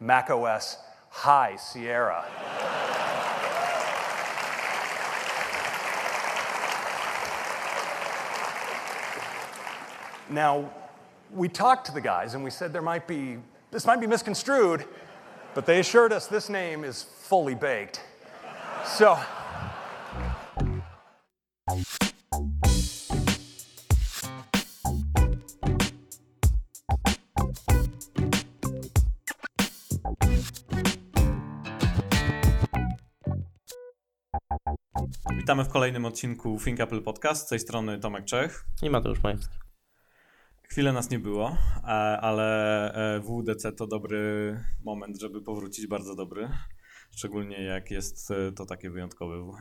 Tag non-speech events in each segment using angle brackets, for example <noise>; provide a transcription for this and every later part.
macOS High Sierra. now, we talked to the guys and we said there might be, this might be misconstrued, but they assured us this name is fully baked. So, Witamy w kolejnym odcinku Think Apple Podcast. Z tej strony Tomek Czech. I Mateusz Majewski. Chwilę nas nie było, e, ale e, WDC to dobry moment, żeby powrócić, bardzo dobry. Szczególnie jak jest e, to takie wyjątkowe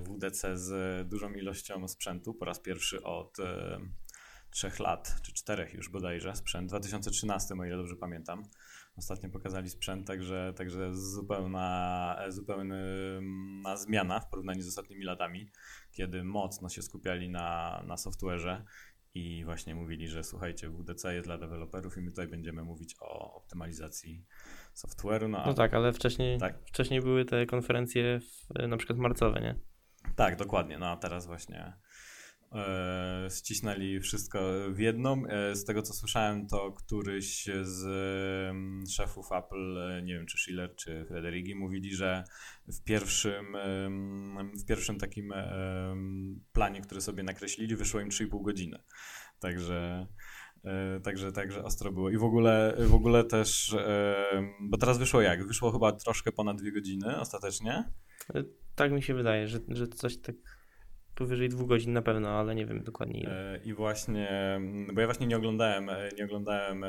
WDC z dużą ilością sprzętu. Po raz pierwszy od trzech lat, czy czterech już bodajże, sprzęt 2013, o ile dobrze pamiętam. Ostatnio pokazali sprzęt, także, także zupełna, zupełna zmiana w porównaniu z ostatnimi latami, kiedy mocno się skupiali na, na software'ze i właśnie mówili, że słuchajcie, WDC jest dla deweloperów i my tutaj będziemy mówić o optymalizacji software'u. No, no tak, ale wcześniej, tak. wcześniej były te konferencje w, na przykład marcowe, nie? Tak, dokładnie. No a teraz właśnie ścisnęli wszystko w jedną. E, z tego co słyszałem, to któryś z e, szefów Apple, e, nie wiem czy Schiller czy Frederigi, mówili, że w pierwszym, e, w pierwszym takim e, planie, który sobie nakreślili, wyszło im 3,5 godziny. Także. Także, także ostro było. I w ogóle, w ogóle też, bo teraz wyszło jak? Wyszło chyba troszkę ponad dwie godziny ostatecznie. Tak mi się wydaje, że, że coś tak powyżej dwóch godzin na pewno, ale nie wiem dokładnie ile. E, I właśnie, bo ja właśnie nie oglądałem, e, nie oglądałem e,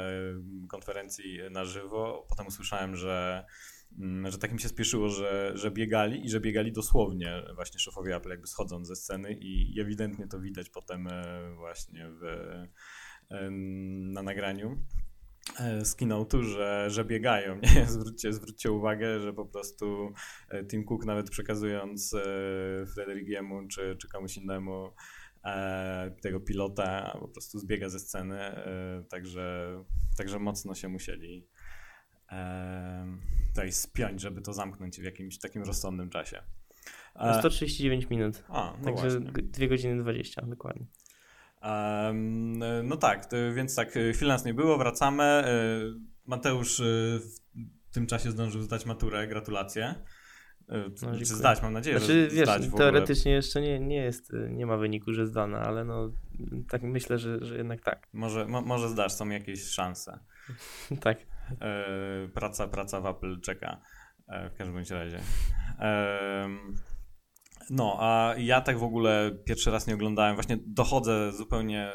konferencji na żywo, potem usłyszałem, że mm, że tak mi się spieszyło, że, że biegali i że biegali dosłownie właśnie szefowie Apple jakby schodząc ze sceny i ewidentnie to widać potem właśnie w, na nagraniu. E, z keynote'u, że, że biegają. Nie? <laughs> Zwróćcie, zwróćcie uwagę, że po prostu e, Tim Cook nawet przekazując e, Frederigiemu czy, czy komuś innemu tego pilota po prostu zbiega ze sceny, także, także mocno się musieli tutaj spiąć, żeby to zamknąć w jakimś takim rozsądnym czasie. 139 minut. A, no Także właśnie. 2 godziny 20 dokładnie. No tak, więc tak, chwilę nas nie było, wracamy. E, Mateusz e, w tym czasie zdążył zdać maturę, gratulacje. No, Czy zdać, mam nadzieję, znaczy, że wiesz, zdać w teoretycznie jeszcze nie, nie jest, nie ma wyniku, że zdana, ale no tak myślę, że, że jednak tak. Może, mo, może zdasz, są jakieś szanse. <laughs> tak. Praca, praca w Apple czeka w każdym razie. No, a ja tak w ogóle pierwszy raz nie oglądałem, właśnie dochodzę zupełnie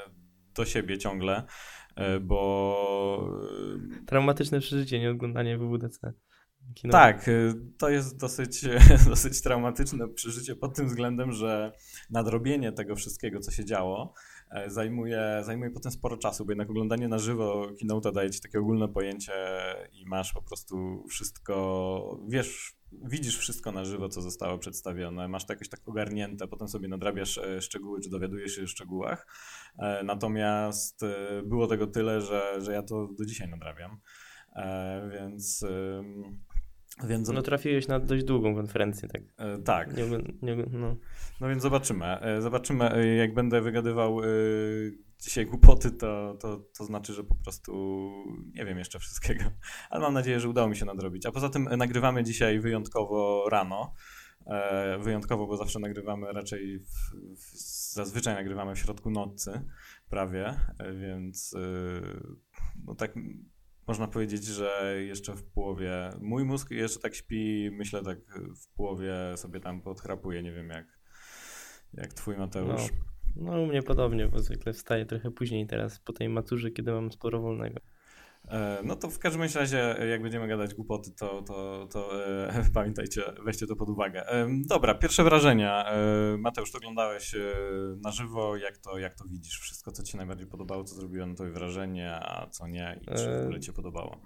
do siebie ciągle, e, bo... Traumatyczne przeżycie, nie oglądanie WWDC. Kino. Tak, e, to jest dosyć, <laughs> dosyć traumatyczne przeżycie pod tym względem, że nadrobienie tego wszystkiego, co się działo, e, zajmuje, zajmuje potem sporo czasu, bo jednak oglądanie na żywo keynote'a daje ci takie ogólne pojęcie i masz po prostu wszystko, wiesz widzisz wszystko na żywo, co zostało przedstawione, masz to jakoś tak ogarnięte, potem sobie nadrabiasz e, szczegóły, czy dowiadujesz się o szczegółach. E, natomiast e, było tego tyle, że, że ja to do dzisiaj nadrabiam. Więc. Więc... No trafiłeś na dość długą konferencję, tak? tak. Nie, nie, no. no więc zobaczymy. Zobaczymy, jak będę wygadywał dzisiaj głupoty, to, to, to znaczy, że po prostu nie wiem jeszcze wszystkiego. <laughs> Ale mam nadzieję, że udało mi się nadrobić. A poza tym nagrywamy dzisiaj wyjątkowo rano. E, wyjątkowo, bo zawsze nagrywamy raczej, w, w, zazwyczaj nagrywamy w środku nocy, prawie, e, więc e, no tak można powiedzieć, że jeszcze w połowie, mój mózg jeszcze tak śpi, myślę tak w połowie sobie tam podchrapuje, nie wiem jak, jak twój Mateusz. No. No u mnie podobnie, bo zwykle wstaję trochę później teraz po tej maturze, kiedy mam sporo wolnego. E, no to w każdym razie, jak będziemy gadać głupoty, to, to, to e, <laughs> pamiętajcie, weźcie to pod uwagę. E, dobra, pierwsze wrażenia. E, Mateusz, to oglądałeś e, na żywo, jak to, jak to widzisz? Wszystko, co ci najbardziej podobało, co zrobiło na tobie wrażenie, a co nie i czy w ogóle ci podobało?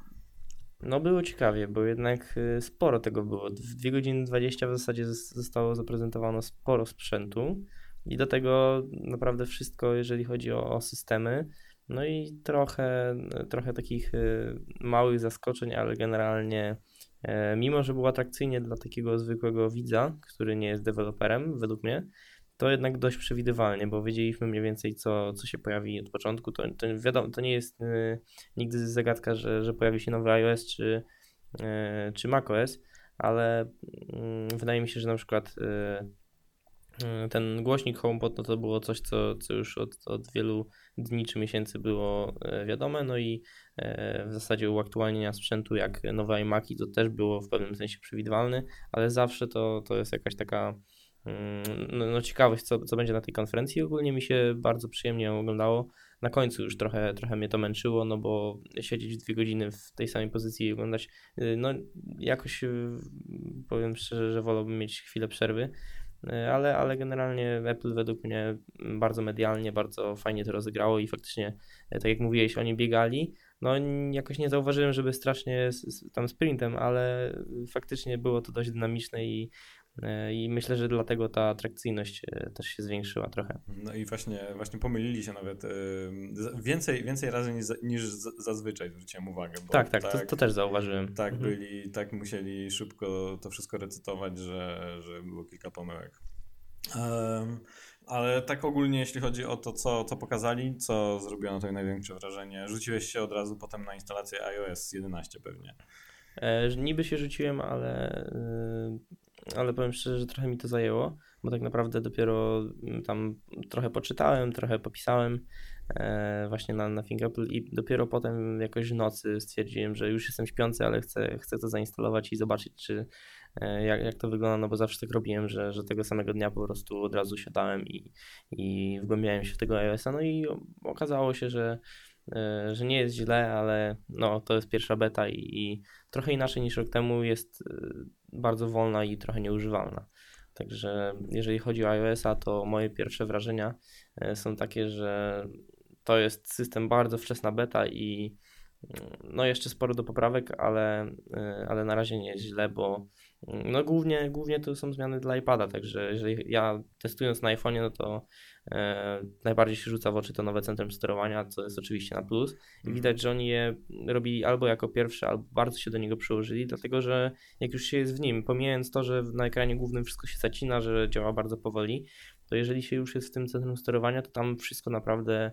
No było ciekawie, bo jednak e, sporo tego było. W 2 godziny 20 w zasadzie zostało zaprezentowane sporo sprzętu. I do tego naprawdę wszystko, jeżeli chodzi o, o systemy. No i trochę, trochę takich małych zaskoczeń, ale generalnie mimo, że było atrakcyjnie dla takiego zwykłego widza, który nie jest deweloperem, według mnie, to jednak dość przewidywalnie, bo wiedzieliśmy mniej więcej, co, co się pojawi od początku. To, to wiadomo, to nie jest y, nigdy zagadka, że, że pojawi się nowy iOS czy, y, czy macOS, ale y, wydaje mi się, że na przykład y, y, ten głośnik HomePod no to było coś, co, co już od, od wielu dni czy miesięcy było y, wiadome, no i w zasadzie uaktualnienia sprzętu jak nowe iMaki to też było w pewnym sensie przewidywalne, ale zawsze to, to jest jakaś taka Mm, no, no ciekawość, co, co będzie na tej konferencji. Ogólnie mi się bardzo przyjemnie oglądało. Na końcu już trochę, trochę mnie to męczyło, no bo siedzieć dwie godziny w tej samej pozycji i oglądać, y, no jakoś y, powiem szczerze, że wolałbym mieć chwilę przerwy. Y, ale, ale generalnie Apple według mnie bardzo medialnie, bardzo fajnie to rozegrało i faktycznie, tak jak mówiłeś, oni biegali. No jakoś nie zauważyłem, żeby strasznie tam sprintem, ale faktycznie było to dość dynamiczne i E, I myślę, że dlatego ta atrakcyjność e, też się zwiększyła trochę. No i właśnie, właśnie pomylili się nawet e, więcej, więcej razy niż, niż zazwyczaj zwróciłem uwagę. tak, tak, tak to, to, też zauważyłem. Tak, mhm. byli, tak musieli szybko to wszystko recytować, że, że było kilka pomyłek. Um, ale tak ogólnie, jeśli chodzi o to, co, co pokazali, co zrobiło na to największe wrażenie, rzuciłeś się od razu potem na instalację iOS 11 pewnie. E, niby się rzuciłem, ale ale powiem szczerze, że trochę mi to zajęło, bo tak naprawdę dopiero mm, tam trochę poczytałem, trochę popisałem e, właśnie na, na Apple i dopiero potem jakoś w nocy stwierdziłem, że już jestem śpiący, ale chcę, chcę to zainstalować i zobaczyć, czy e, jak, jak to wygląda, no bo zawsze tak robiłem, że, że tego samego dnia po prostu od razu siadałem i, i wgłębiałem się w tego iOS-a, no i okazało się, że e, że nie jest źle, ale no, to jest pierwsza beta i, i trochę inaczej niż rok temu jest bardzo wolna i trochę nieużywalna. Także jeżeli chodzi o iOS-a, to moje pierwsze wrażenia e, są takie, że to jest system bardzo wczesna beta i mm, no jeszcze sporo do poprawek, ale, e, ale na razie nie jest źle, bo mm, no głównie, głównie to są zmiany dla iPada, także jeżeli ja testując na iPhone'ie, no to najbardziej się rzuca w oczy to nowe centrum sterowania, co jest oczywiście na plus. I mhm. widać, że oni je robili albo jako pierwsze, albo bardzo się do niego przyłożyli, dlatego że jak już się jest w nim, pomijając to, że na ekranie głównym wszystko się zacina, że działa bardzo powoli, to jeżeli się już jest w tym centrum sterowania, to tam wszystko naprawdę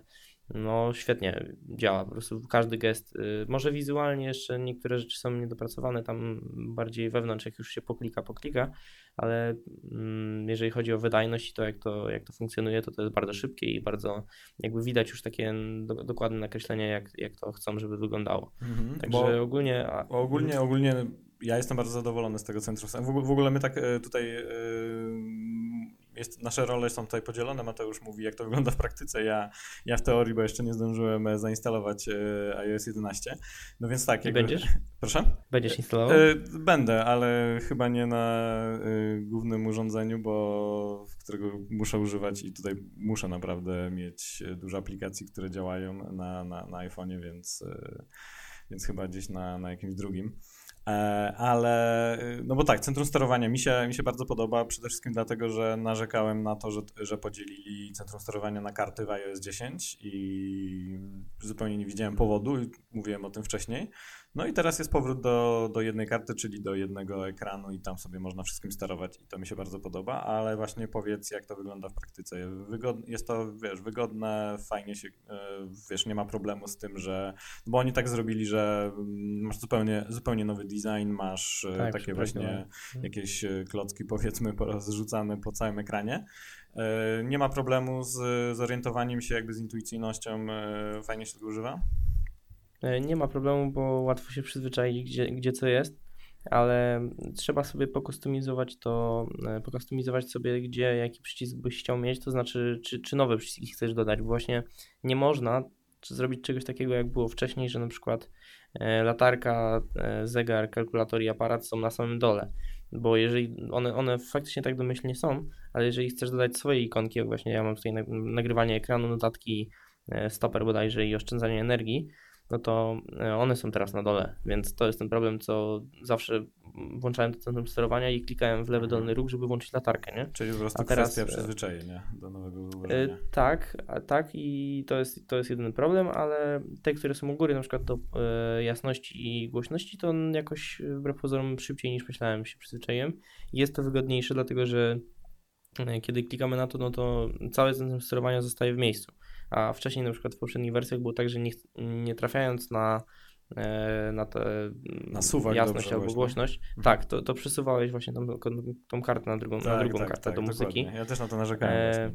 no świetnie działa, po prostu każdy gest, y, może wizualnie jeszcze niektóre rzeczy są niedopracowane tam bardziej wewnątrz, jak już się poklika, poklika, ale mm, jeżeli chodzi o wydajność i to jak, to, jak to funkcjonuje, to to jest bardzo szybkie i bardzo jakby widać już takie do, dokładne nakreślenie, jak, jak to chcą, żeby wyglądało. Mhm, Także ogólnie... A, ogólnie, ogólnie ja jestem bardzo zadowolony z tego centrum. W ogóle my tak e, tutaj e, jest, nasze role są tutaj podzielone. Mateusz mówi, jak to wygląda w praktyce. Ja, ja w teorii, bo jeszcze nie zdążyłem e, zainstalować iOS 11. No więc tak. Jakby... Będziesz? <laughs> Proszę? Będziesz instalował? Będę, ale chyba nie na głównym urządzeniu, bo którego muszę używać i tutaj muszę naprawdę mieć dużo aplikacji, które działają na, na, na iPhone'ie, więc, więc chyba gdzieś na, na jakimś drugim. E, ale, no bo tak, centrum sterowania mi się, mi się bardzo podoba, przede wszystkim dlatego, że narzekałem na to, że, że podzielili centrum sterowania na karty w iOS 10 i zupełnie nie widziałem powodu, mówiłem o tym wcześniej. No i teraz jest powrót do, do jednej karty, czyli do jednego ekranu i tam sobie można wszystkim sterować i to mi się bardzo podoba, ale właśnie powiedz, jak to wygląda w praktyce. Jest to, wiesz, wygodne, fajnie się, e, wiesz, nie ma problemu z tym, że, bo oni tak zrobili, że masz zupełnie, zupełnie nowy design, masz e, tak, takie właśnie mhm. jakieś e, klocki, powiedzmy, zrzucane po całym ekranie. Nie ma problemu z zorientowaniem się, jakby z intuicyjnością, fajnie się tego używa. E, nie ma problemu, bo łatwo się przyzwyczaić, gdzie, gdzie co jest, ale trzeba sobie pokustomizować to, e, pokustomizować sobie, gdzie jaki przycisk byś chciał mieć, to znaczy, czy, czy nowe przyciski chcesz dodać. Bo właśnie nie można zrobić czegoś takiego, jak było wcześniej, że na przykład e, latarka, zegar, kalkulator i aparat są na samym dole. Bo jeżeli one, one faktycznie tak domyślnie są, ale jeżeli chcesz dodać swoje ikonki, jak właśnie ja mam tutaj nagrywanie ekranu, notatki, stoper bodajże i oszczędzanie energii, no to e, one są teraz na dole, więc to jest ten problem, co zawsze włączałem to centrum sterowania i klikałem w lewy Mhm. dolny róg, żeby włączyć latarkę, nie? Czyli po prostu A teraz, kwestia e, przyzwyczajenia do nowego E, ułożenia. tak, tak i to jest, to jest jedyny problem, ale te, które są u góry, na przykład do jasności i głośności, to on jakoś wbrew pozorom szybciej niż myślałem się przyzwyczaiłem. Jest to wygodniejsze, dlatego że kiedy klikamy na to, no to całe centrum sterowania zostaje w miejscu. A wcześniej na przykład w poprzednich wersjach było tak, że nie, nie trafiając na, e, na tę Na suwak jasność dobrze albo właśnie. głośność, tak, to, to przesuwałeś właśnie tą, tą kartę na drugą, na drugą kartę do muzyki. Tak, dokładnie. Ja też na to narzekałem E.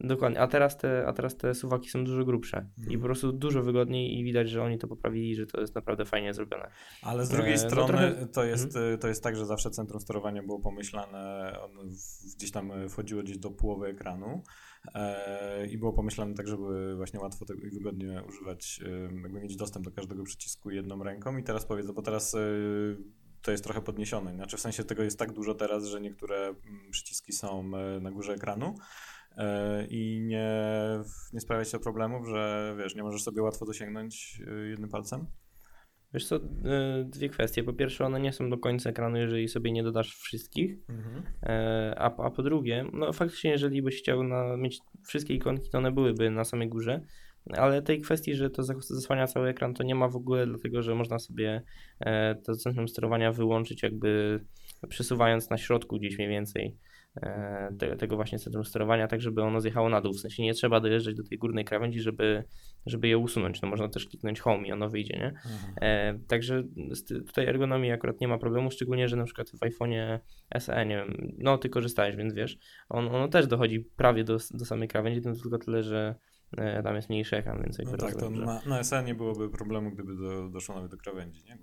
Dokładnie, a teraz te, a teraz te suwaki są dużo grubsze i Mhm. po prostu dużo wygodniej i widać, że oni to poprawili, że to jest naprawdę fajnie zrobione. Ale z drugiej e, no strony trochę- Mhm. to, jest, y, to jest tak, że zawsze centrum sterowania było pomyślane, gdzieś tam wchodziło gdzieś do połowy ekranu i było pomyślane tak, żeby właśnie łatwo i wygodnie używać, jakby mieć dostęp do każdego przycisku jedną ręką i teraz powiedzę, bo teraz y, to jest trochę podniesione, znaczy w sensie tego jest tak dużo teraz, że niektóre mm, przyciski są y, na górze ekranu, e, i nie, nie sprawia to problemów, że wiesz, nie możesz sobie łatwo dosięgnąć jednym palcem? Wiesz co, y, dwie kwestie. Po pierwsze, one nie są do końca ekranu, jeżeli sobie nie dodasz wszystkich, E, a, a po drugie, no faktycznie, jeżeli byś chciał na, mieć wszystkie ikonki, to one byłyby na samej górze, ale tej kwestii, że to zas- zasłania cały ekran, to nie ma w ogóle, dlatego że można sobie e, to centrum sterowania wyłączyć, jakby przesuwając na środku gdzieś mniej więcej. e, te, tego właśnie centrum sterowania, tak żeby ono zjechało na dół. W sensie nie trzeba dojeżdżać do tej górnej krawędzi, żeby, żeby je usunąć. No można też kliknąć home i ono wyjdzie, nie? E, także tutaj ergonomii akurat nie ma problemu, szczególnie, że na przykład w iPhone'ie SE, nie wiem, no ty korzystałeś, więc wiesz, on, ono też dochodzi prawie do, do samej krawędzi, no tylko tyle, że e, tam jest mniejszy ekran, więc jakby No tak, to na, na SE nie byłoby problemu, gdyby do, doszło nawet do krawędzi, nie.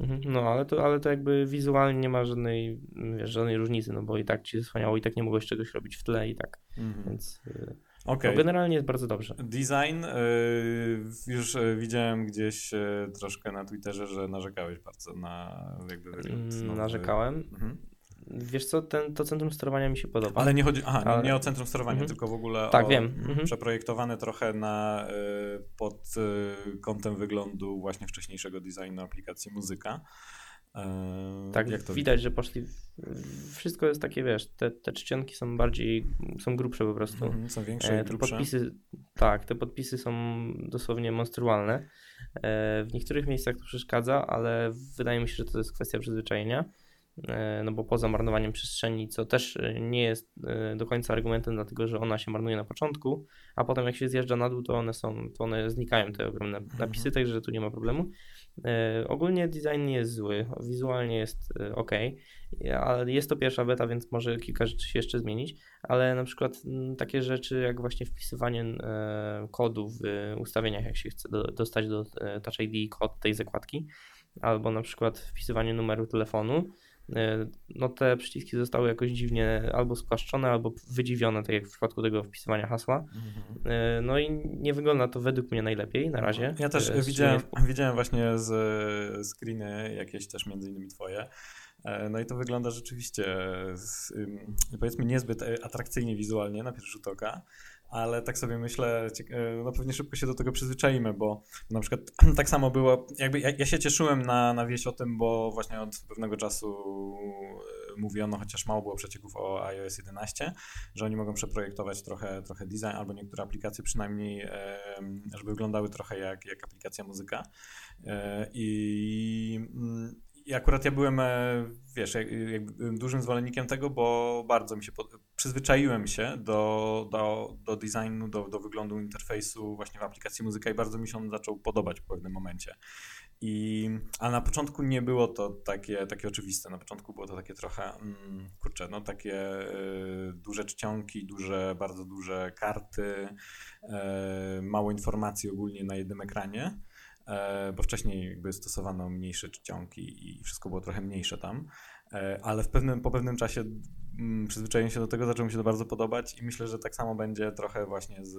Mhm, No, ale to, ale to jakby wizualnie nie ma żadnej, wiesz, żadnej różnicy, no bo i tak ci zasłaniało, i tak nie mogłeś czegoś robić w tle i tak, więc y, Okej. no, generalnie jest bardzo dobrze. Design, y, już y, widziałem gdzieś y, troszkę na Twitterze, że narzekałeś bardzo na jakby wygląd Mm, nowy. Narzekałem. Mhm. Wiesz co, ten, to centrum sterowania mi się podoba. Ale nie chodzi, aha, Ale- nie, o centrum sterowania, Mhm. tylko w ogóle Tak, o wiem. Mhm. przeprojektowane trochę na, y, pod y, kątem wyglądu właśnie wcześniejszego designu aplikacji muzyka. Y, Tak, jak to widać, że poszli. Wszystko jest takie, wiesz, te, te czcionki są bardziej, są grubsze po prostu. Mhm, są większe E, i te grubsze. podpisy, tak, te podpisy są dosłownie monstrualne. E, w niektórych miejscach to przeszkadza, ale wydaje mi się, że to jest kwestia przyzwyczajenia. E, no bo poza marnowaniem przestrzeni, co też e, nie jest e, do końca argumentem, dlatego że ona się marnuje na początku, a potem jak się zjeżdża na dół, to one są, to one znikają, te ogromne napisy, także tu nie ma problemu. Ogólnie design nie jest zły, wizualnie jest ok, ale jest to pierwsza beta, więc może kilka rzeczy się jeszcze zmienić, ale na przykład mm, takie rzeczy jak właśnie wpisywanie kodu w ustawieniach, jak się chce do, dostać do Touch ID kod tej zakładki, albo na przykład wpisywanie numeru telefonu, no te przyciski zostały jakoś dziwnie albo spłaszczone, albo wydziwione, tak jak w przypadku tego wpisywania hasła. Mhm. E, No i nie wygląda to według mnie najlepiej na razie. Ja też E, widziałem, szczególnie widziałem właśnie z e, screeny jakieś też między innymi twoje. E, No i to wygląda rzeczywiście z, powiedzmy niezbyt e, atrakcyjnie wizualnie na pierwszy rzut oka, ale tak sobie myślę, e, no pewnie szybko się do tego przyzwyczaimy, bo na przykład <clears throat> tak samo było, jakby ja, ja się cieszyłem na, na wieść o tym, bo właśnie od pewnego czasu e, mówiono, chociaż mało było przecieków o iOS 11, że oni mogą przeprojektować trochę, trochę design, albo niektóre aplikacje przynajmniej, żeby wyglądały trochę jak, jak aplikacja muzyka. E, I, I akurat ja byłem, wiesz, dużym zwolennikiem tego, bo bardzo mi się, pod... przyzwyczaiłem się do, do, do designu, do, do wyglądu interfejsu właśnie w aplikacji muzyka i bardzo mi się on zaczął podobać w pewnym momencie. I, a na początku nie było to takie, takie oczywiste. Na początku było to takie trochę, mm, kurczę, no takie y, duże czcionki, duże, bardzo duże karty, y, mało informacji ogólnie na jednym ekranie, y, bo wcześniej jakby stosowano mniejsze czcionki i wszystko było trochę mniejsze tam. Y, ale w pewnym, po pewnym czasie mm, przyzwyczaiłem się do tego, zaczęło mi się to bardzo podobać i myślę, że tak samo będzie trochę właśnie z,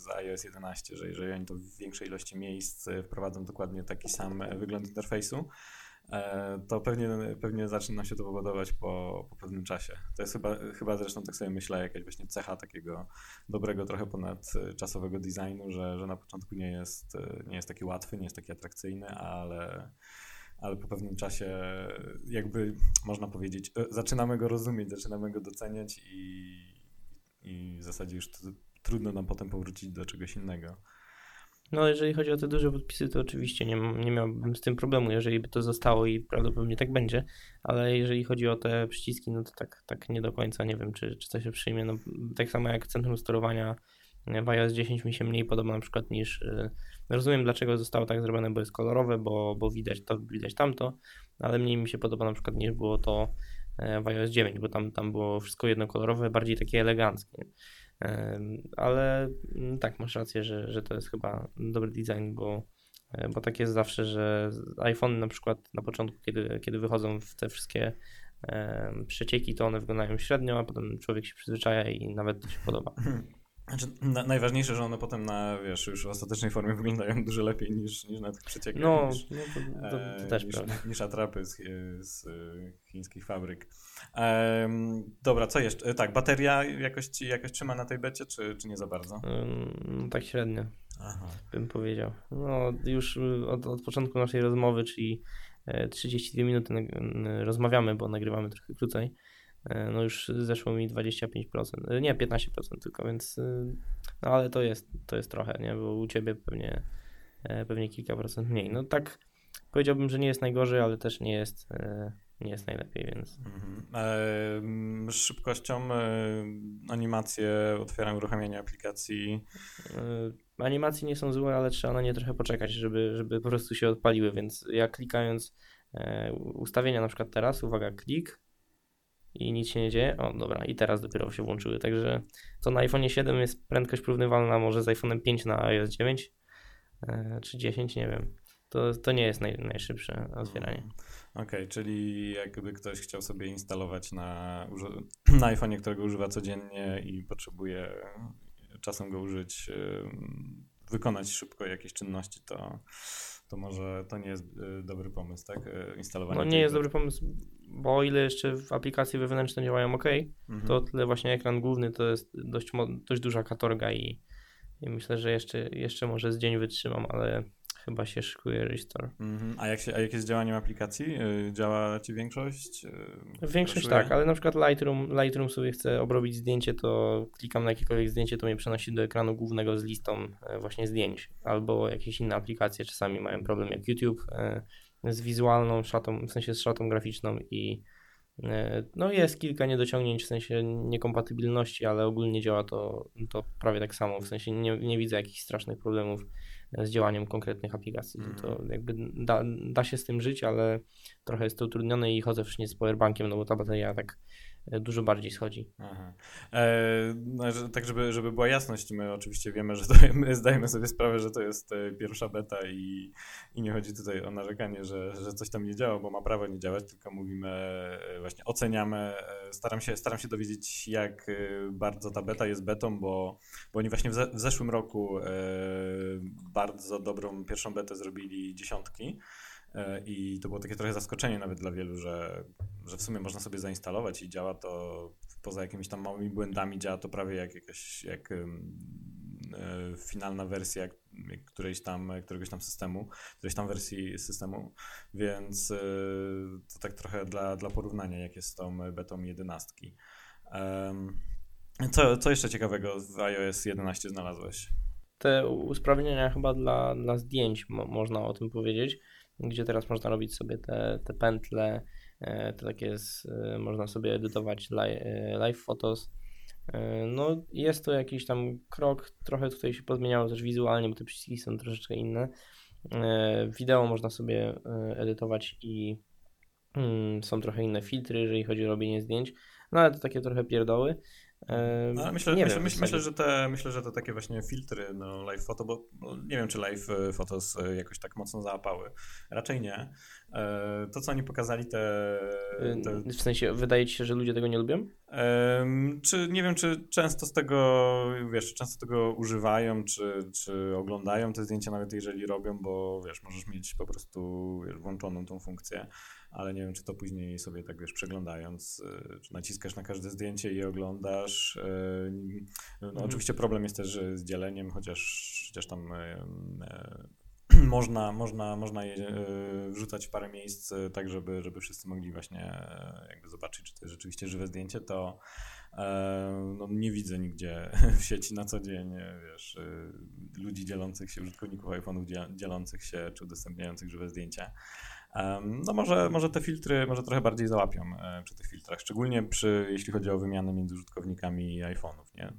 z iOS 11, że jeżeli oni to w większej ilości miejsc y, wprowadzą dokładnie taki sam e, wygląd interfejsu, e, to pewnie, pewnie zacznie się to podobać po, po pewnym czasie. To jest chyba, chyba zresztą tak sobie myślę, jakaś właśnie cecha takiego dobrego, trochę ponadczasowego designu, że, że na początku nie jest, e, nie jest taki łatwy, nie jest taki atrakcyjny, ale, ale po pewnym czasie jakby można powiedzieć, e, zaczynamy go rozumieć, zaczynamy go doceniać i, i w zasadzie już trudno nam potem powrócić do czegoś innego. No, jeżeli chodzi o te duże podpisy, to oczywiście nie, nie miałbym z tym problemu, jeżeli by to zostało i prawdopodobnie tak będzie, ale jeżeli chodzi o te przyciski, no to tak, tak nie do końca nie wiem, czy, czy to się przyjmie. No, tak samo jak centrum sterowania w iOS 10 mi się mniej podoba na przykład niż. Rozumiem, dlaczego zostało tak zrobione, bo jest kolorowe, bo, bo widać to, widać tamto, ale mniej mi się podoba na przykład niż było to e, w iOS 9, bo tam, tam było wszystko jednokolorowe, bardziej takie eleganckie. Ale mm, tak, masz rację, że, że to jest chyba dobry design, bo, e, bo tak jest zawsze, że iPhone na przykład na początku, kiedy, kiedy wychodzą w te wszystkie przecieki, to one wyglądają średnio, a potem człowiek się przyzwyczaja i nawet to się podoba. <laughs> Znaczy, na, najważniejsze, że one potem na, wiesz, już w ostatecznej formie wyglądają dużo lepiej niż, niż na tych przeciekach. No, niż, no to, to, to, też niż. Niż atrapy z, z chińskich fabryk. Dobra, co jeszcze? E, tak, bateria jakoś jakoś trzyma na tej becie, czy, czy nie za bardzo? Um, tak średnio, Aha. bym powiedział. No, już od, od początku naszej rozmowy, czyli 32 e, minuty rozmawiamy, bo nagrywamy trochę krócej E, no już zeszło mi 25%, e, nie 15% tylko, więc e, no ale to jest, to jest trochę, nie, bo u Ciebie pewnie, pewnie kilka procent mniej. No tak powiedziałbym, że nie jest najgorzej, ale też nie jest, nie jest najlepiej, więc... Mhm. E, szybkością e, animacje, otwieram uruchamianie aplikacji. E, animacje nie są złe, ale trzeba na nie trochę poczekać, żeby, żeby po prostu się odpaliły, więc ja klikając ustawienia na przykład teraz, uwaga, klik, i nic się nie dzieje. O, dobra, i teraz dopiero się włączyły. Także to na iPhone 7 jest prędkość porównywalna może z iPhone 5 na iOS 9 e, czy 10, nie wiem. To, to nie jest naj, najszybsze otwieranie. Okej, okay, czyli jakby ktoś chciał sobie instalować na, <clears throat> na iPhone, którego używa codziennie i potrzebuje czasem go użyć, wykonać szybko jakieś czynności, to to może to nie jest y, dobry pomysł, tak? Instalowanie. No nie jest dobry pomysł, bo o ile jeszcze w aplikacji wewnętrzne działają ok, mhm. to tyle właśnie ekran główny to jest dość, dość duża katorga i, i myślę, że jeszcze, jeszcze może z dzień wytrzymam, ale chyba się szykuje restore. Mm-hmm. A, jak się, a jak jest działaniem aplikacji? Yy, działa ci większość? Yy, większość tak, ale na przykład Lightroom, Lightroom sobie chce obrobić zdjęcie, to klikam na jakiekolwiek zdjęcie, to mnie przenosi do ekranu głównego z listą yy, właśnie zdjęć. Albo jakieś inne aplikacje czasami mają problem jak YouTube yy, z wizualną szatą, w sensie z szatą graficzną i yy, no jest kilka niedociągnięć w sensie niekompatybilności, ale ogólnie działa to, to prawie tak samo, w sensie nie, nie widzę jakichś strasznych problemów z działaniem konkretnych aplikacji. Mm. To jakby da, da się z tym żyć, ale trochę jest to utrudnione i chodzę wszędzie z powerbankiem, no bo ta bateria tak e, dużo bardziej schodzi. E, no, tak, żeby, żeby była jasność, my oczywiście wiemy, że to, <laughs> my zdajemy sobie sprawę, że to jest e, pierwsza beta i, i nie chodzi tutaj o narzekanie, że, że coś tam nie działa, bo ma prawo nie działać, tylko mówimy, e, właśnie oceniamy, staram się, staram się dowiedzieć, jak bardzo ta beta jest betą, bo, bo oni właśnie w, ze, w zeszłym roku e, bardzo dobrą pierwszą betę zrobili dziesiątki. E, I to było takie trochę zaskoczenie nawet dla wielu, że, że w sumie można sobie zainstalować i działa to poza jakimiś tam małymi błędami, działa to prawie jak jakaś jak, e, finalna wersja którejś tam, któregoś tam systemu, którejś tam wersji systemu, więc e, to tak trochę dla, dla porównania, jak jest z tą betą 11. Co, co jeszcze ciekawego w iOS 11 znalazłeś? Te usprawnienia chyba dla, dla zdjęć, mo można o tym powiedzieć gdzie teraz można robić sobie te, te pętle, e, to takie jest, e, można sobie edytować live, live photos. E, no jest to jakiś tam krok, trochę tutaj się pozmieniało też wizualnie, bo te przyciski są troszeczkę inne. Wideo można sobie edytować i mm, są trochę inne filtry, jeżeli chodzi o robienie zdjęć, no ale to takie trochę pierdoły. No, myślę, myślę, myślę, myślę, że te, myślę, że te takie właśnie filtry no, live photo, bo no, nie wiem, czy live e, photos e, jakoś tak mocno załapały. Raczej nie. E, to, co oni pokazali, te, te... W sensie, wydaje ci się, że ludzie tego nie lubią? Czy nie wiem, czy często z tego, wiesz, często tego używają, czy, czy oglądają te zdjęcia, nawet jeżeli robią, bo wiesz, możesz mieć po prostu wiesz, włączoną tą funkcję ale nie wiem, czy to później sobie tak wiesz, przeglądając, y, czy naciskasz na każde zdjęcie i oglądasz. Y, no, mhm. Oczywiście problem jest też z dzieleniem, chociaż, chociaż tam y, <clears throat> można, można, można je wrzucać w parę miejsc, tak żeby, żeby wszyscy mogli właśnie jakby zobaczyć, czy to jest rzeczywiście żywe zdjęcie, to no, nie widzę nigdzie <laughs> w sieci na co dzień, wiesz, ludzi dzielących się, użytkowników iPhone'ów dzielących się, czy udostępniających żywe zdjęcia. No może, może te filtry może trochę bardziej załapią przy tych filtrach, szczególnie przy, jeśli chodzi o wymianę między użytkownikami iPhone'ów, nie?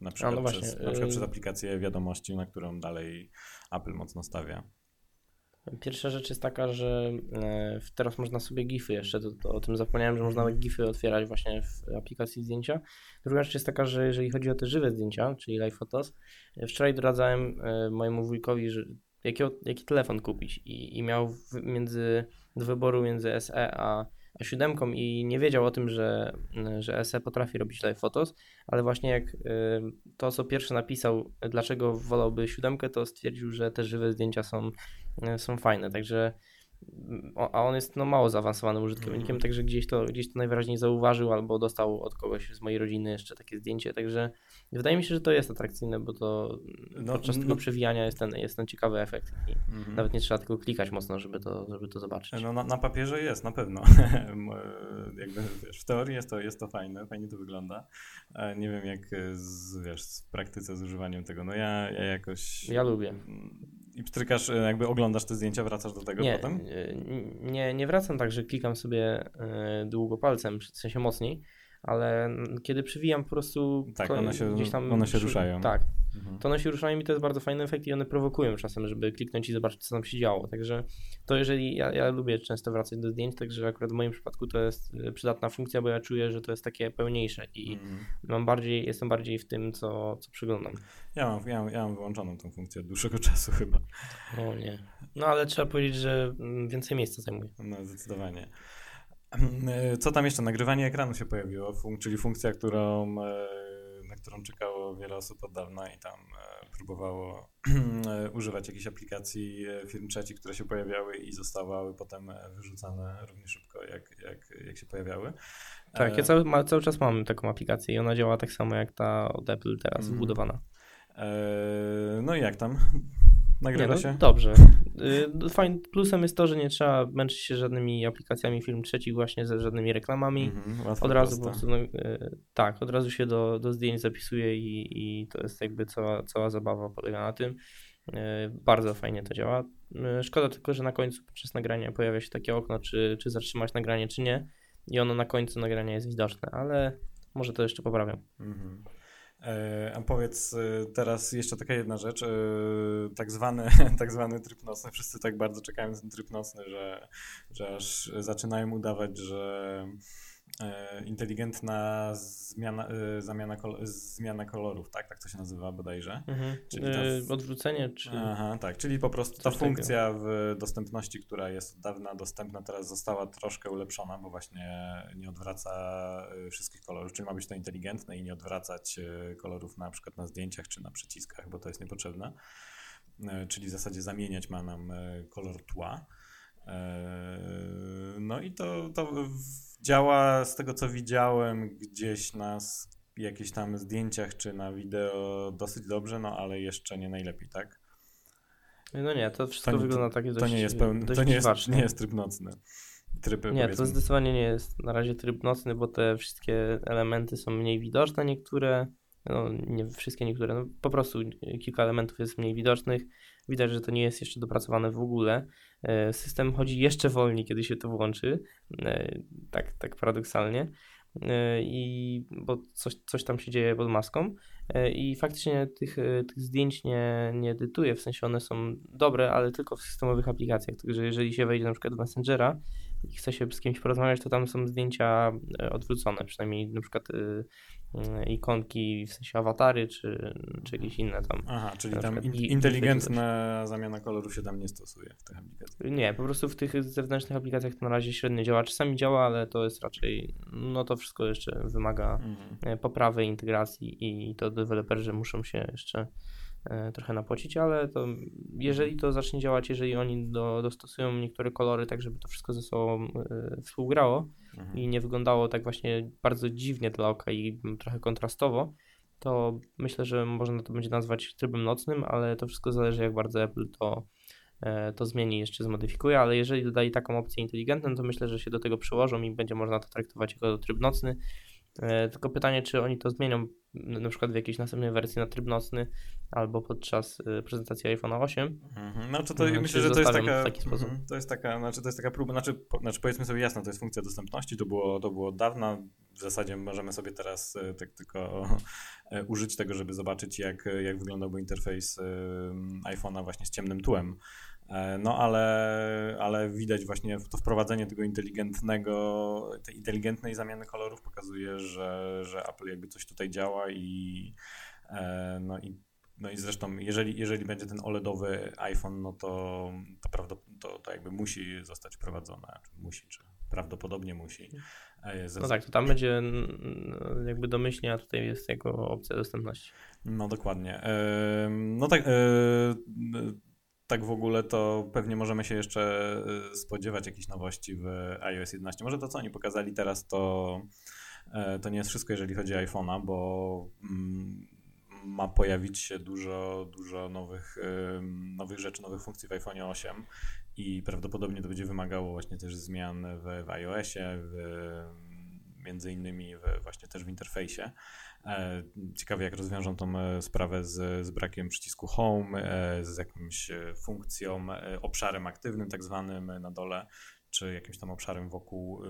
na przykład, no przez, na przykład przez y- aplikację wiadomości, na którą dalej Apple mocno stawia. Pierwsza rzecz jest taka, że e, teraz można sobie GIFy jeszcze, to, to o tym zapomniałem, że można GIFy otwierać właśnie w aplikacji zdjęcia. Druga rzecz jest taka, że jeżeli chodzi o te żywe zdjęcia, czyli live photos, e, wczoraj doradzałem e, mojemu wujkowi, że jaki, jaki telefon kupić? I, i miał między, do wyboru między SE a siódemką i nie wiedział o tym, że, że SE potrafi robić live photos, ale właśnie jak y, to, co pierwszy napisał, dlaczego wolałby siódemkę, to stwierdził, że te żywe zdjęcia są, y, są fajne, także a on jest no, mało zaawansowanym użytkownikiem, mm. także gdzieś to, gdzieś to najwyraźniej zauważył albo dostał od kogoś z mojej rodziny jeszcze takie zdjęcie, także wydaje mi się, że to jest atrakcyjne, bo to no, podczas no, tego przewijania jest ten, jest ten ciekawy efekt i mm. nawet nie trzeba tylko klikać mocno, żeby to, żeby to zobaczyć. No na, na papierze jest, na pewno. <laughs> Jakby wiesz, w teorii jest to, jest to fajne, fajnie to wygląda. Nie wiem jak z, wiesz, w praktyce z używaniem tego, no ja, ja jakoś... Ja lubię i pstrykasz, e, jakby oglądasz te zdjęcia, wracasz do tego nie, potem? E, nie, nie wracam tak, że klikam sobie e, długo palcem, w sensie mocniej, ale kiedy przywijam po prostu tak, one się, gdzieś tam... one się ruszają. Tak, mhm. to one się ruszają i to jest bardzo fajny efekt i one prowokują czasem, żeby kliknąć i zobaczyć, co tam się działo. Także to jeżeli, ja, ja lubię często wracać do zdjęć, także akurat w moim przypadku to jest przydatna funkcja, bo ja czuję, że to jest takie pełniejsze i mhm. mam bardziej, jestem bardziej w tym, co, co przeglądam. Ja mam, ja, mam, ja mam wyłączoną tą funkcję od dłuższego <laughs> czasu chyba. O nie. No ale trzeba powiedzieć, że mm, więcej miejsca zajmuje. No zdecydowanie. E, co tam jeszcze? Nagrywanie ekranu się pojawiło, czyli funkcja, którą, e, na którą czekało wiele osób od dawna i tam e, próbowało <clears throat> używać jakiejś aplikacji firm trzecich, które się pojawiały i zostały potem wyrzucane równie szybko, jak, jak, jak się pojawiały. Tak, ja cały, cały czas mam taką aplikację i ona działa tak samo jak ta od Apple teraz mm. wbudowana. No i jak tam? Nagrywa no, się? Dobrze. Y, fajnym plusem jest to, że nie trzeba męczyć się żadnymi aplikacjami film trzecich, właśnie ze żadnymi reklamami. Mm-hmm, od razu po prostu, no, y, tak, od razu się do, do zdjęć zapisuje i, i to jest jakby cała, cała zabawa polega na tym. Y, bardzo fajnie to działa. Szkoda tylko, że na końcu podczas nagrania pojawia się takie okno, czy, czy zatrzymać nagranie, czy nie. I ono na końcu nagrania jest widoczne, ale może to jeszcze poprawiam. Mm-hmm. E, a powiedz e, teraz jeszcze taka jedna rzecz, e, tak zwany, <laughs> tak zwany tryb nocny. Wszyscy tak bardzo czekają na ten tryb nocny, że, że aż zaczynają udawać, że inteligentna zmiana, e, zamiana kol zmiana kolorów, tak? Tak to się nazywa bodajże. Mhm. Czyli ta... Odwrócenie, czy... Aha, tak, czyli po prostu ta funkcja w dostępności, która jest od dawna dostępna, teraz została troszkę ulepszona, bo właśnie nie odwraca e, wszystkich kolorów, czyli ma być to inteligentne i nie odwracać kolorów na przykład na zdjęciach czy na przyciskach, bo to jest niepotrzebne. Czyli w zasadzie zamieniać ma nam kolor tła. No i to, to działa z tego co widziałem gdzieś na jakichś tam zdjęciach czy na wideo dosyć dobrze, no ale jeszcze nie najlepiej, tak? No nie, to wszystko to, wygląda takie dość To nie jest pełny, to nie jest, nie jest tryb nocny. Nie, to zdecydowanie nie jest na razie tryb nocny, bo te wszystkie elementy są mniej widoczne, niektóre, no nie wszystkie, niektóre, no po prostu kilka elementów jest mniej widocznych. Widać, że to nie jest jeszcze dopracowane w ogóle. E, system chodzi jeszcze wolniej, kiedy się to włączy, e, tak, tak paradoksalnie, e, i bo coś, coś tam się dzieje pod maską. I faktycznie tych, tych zdjęć nie, nie edytuję, w sensie one są dobre, ale tylko w systemowych aplikacjach, także jeżeli się wejdzie na przykład do Messengera i chce się z kimś porozmawiać, to tam są zdjęcia odwrócone, przynajmniej na przykład E, ikonki, w sensie awatary, czy, czy jakieś inne tam. Aha, czyli tam in, inteligentna zamiana koloru się tam nie stosuje w tych aplikacjach. Nie, po prostu w tych zewnętrznych aplikacjach to na razie średnio działa. Czasami działa, ale to jest raczej, no to wszystko jeszcze wymaga mhm. poprawy integracji i to deweloperzy muszą się jeszcze e, trochę napocić, ale to jeżeli to zacznie działać, jeżeli oni do, dostosują niektóre kolory tak, żeby to wszystko ze sobą y, współgrało, mhm. i nie wyglądało tak właśnie bardzo dziwnie dla oka i trochę kontrastowo, to myślę, że można to będzie nazwać trybem nocnym, ale to wszystko zależy jak bardzo Apple to to zmieni, jeszcze zmodyfikuje, ale jeżeli dodali taką opcję inteligentną, to myślę, że się do tego przyłożą i będzie można to traktować jako tryb nocny. Tylko pytanie, czy oni to zmienią na przykład w jakiejś następnej wersji na tryb nocny albo podczas prezentacji iPhone 8. Mhm. Znaczy to no, myślę, że to jest taka, mhm. to jest taka, znaczy to jest taka próba, znaczy, po, znaczy powiedzmy sobie jasno, to jest funkcja dostępności, to było, to było od dawna, w zasadzie możemy sobie teraz tak tylko użyć tego, żeby zobaczyć jak, jak wyglądałby interfejs iPhone'a właśnie z ciemnym tłem. E, no ale, ale widać właśnie to wprowadzenie tego inteligentnego, tej inteligentnej zamiany kolorów pokazuje, że, że Apple jakby coś tutaj działa i e, no i, no i zresztą jeżeli, jeżeli będzie ten OLEDowy iPhone, no to to, to, to jakby musi zostać wprowadzone, czy musi, czy prawdopodobnie musi. E, no tak, to tam będzie jakby domyślnie, a tutaj jest jako opcja dostępności. No dokładnie. No tak, tak w ogóle, to pewnie możemy się jeszcze y, spodziewać jakichś nowości w iOS 11. Może to, co oni pokazali teraz, to, e, to nie jest wszystko, jeżeli chodzi o iPhone'a, bo mm, ma pojawić się dużo, dużo nowych, nowych rzeczy, nowych funkcji w iPhone 8 i prawdopodobnie to będzie wymagało właśnie też zmian w, w iOSie, w, między innymi w, właśnie też w interfejsie. E, ciekawie, jak rozwiążą tą e, sprawę z, z brakiem przycisku Home, e, z jakąś funkcją, obszarem aktywnym, tak zwanym na dole, czy jakimś tam obszarem wokół,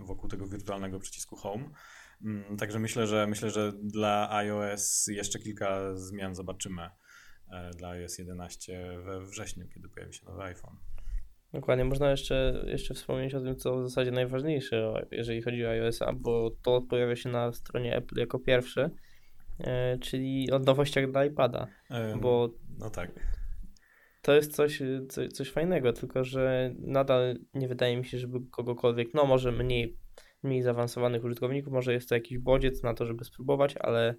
wokół tego wirtualnego przycisku Home. Mm, także myślę, że myślę, że dla iOS jeszcze kilka zmian zobaczymy dla iOS 11 we wrześniu, kiedy pojawi się nowy iPhone. Dokładnie, można jeszcze, jeszcze wspomnieć o tym, co w zasadzie najważniejsze, jeżeli chodzi o iOS-a, bo to pojawia się na stronie Apple jako pierwsze, e, czyli o nowościach dla iPada. bo no tak. To jest coś, coś, coś fajnego, tylko że nadal nie wydaje mi się, żeby kogokolwiek, no może mniej, mniej zaawansowanych użytkowników, może jest to jakiś bodziec na to, żeby spróbować, ale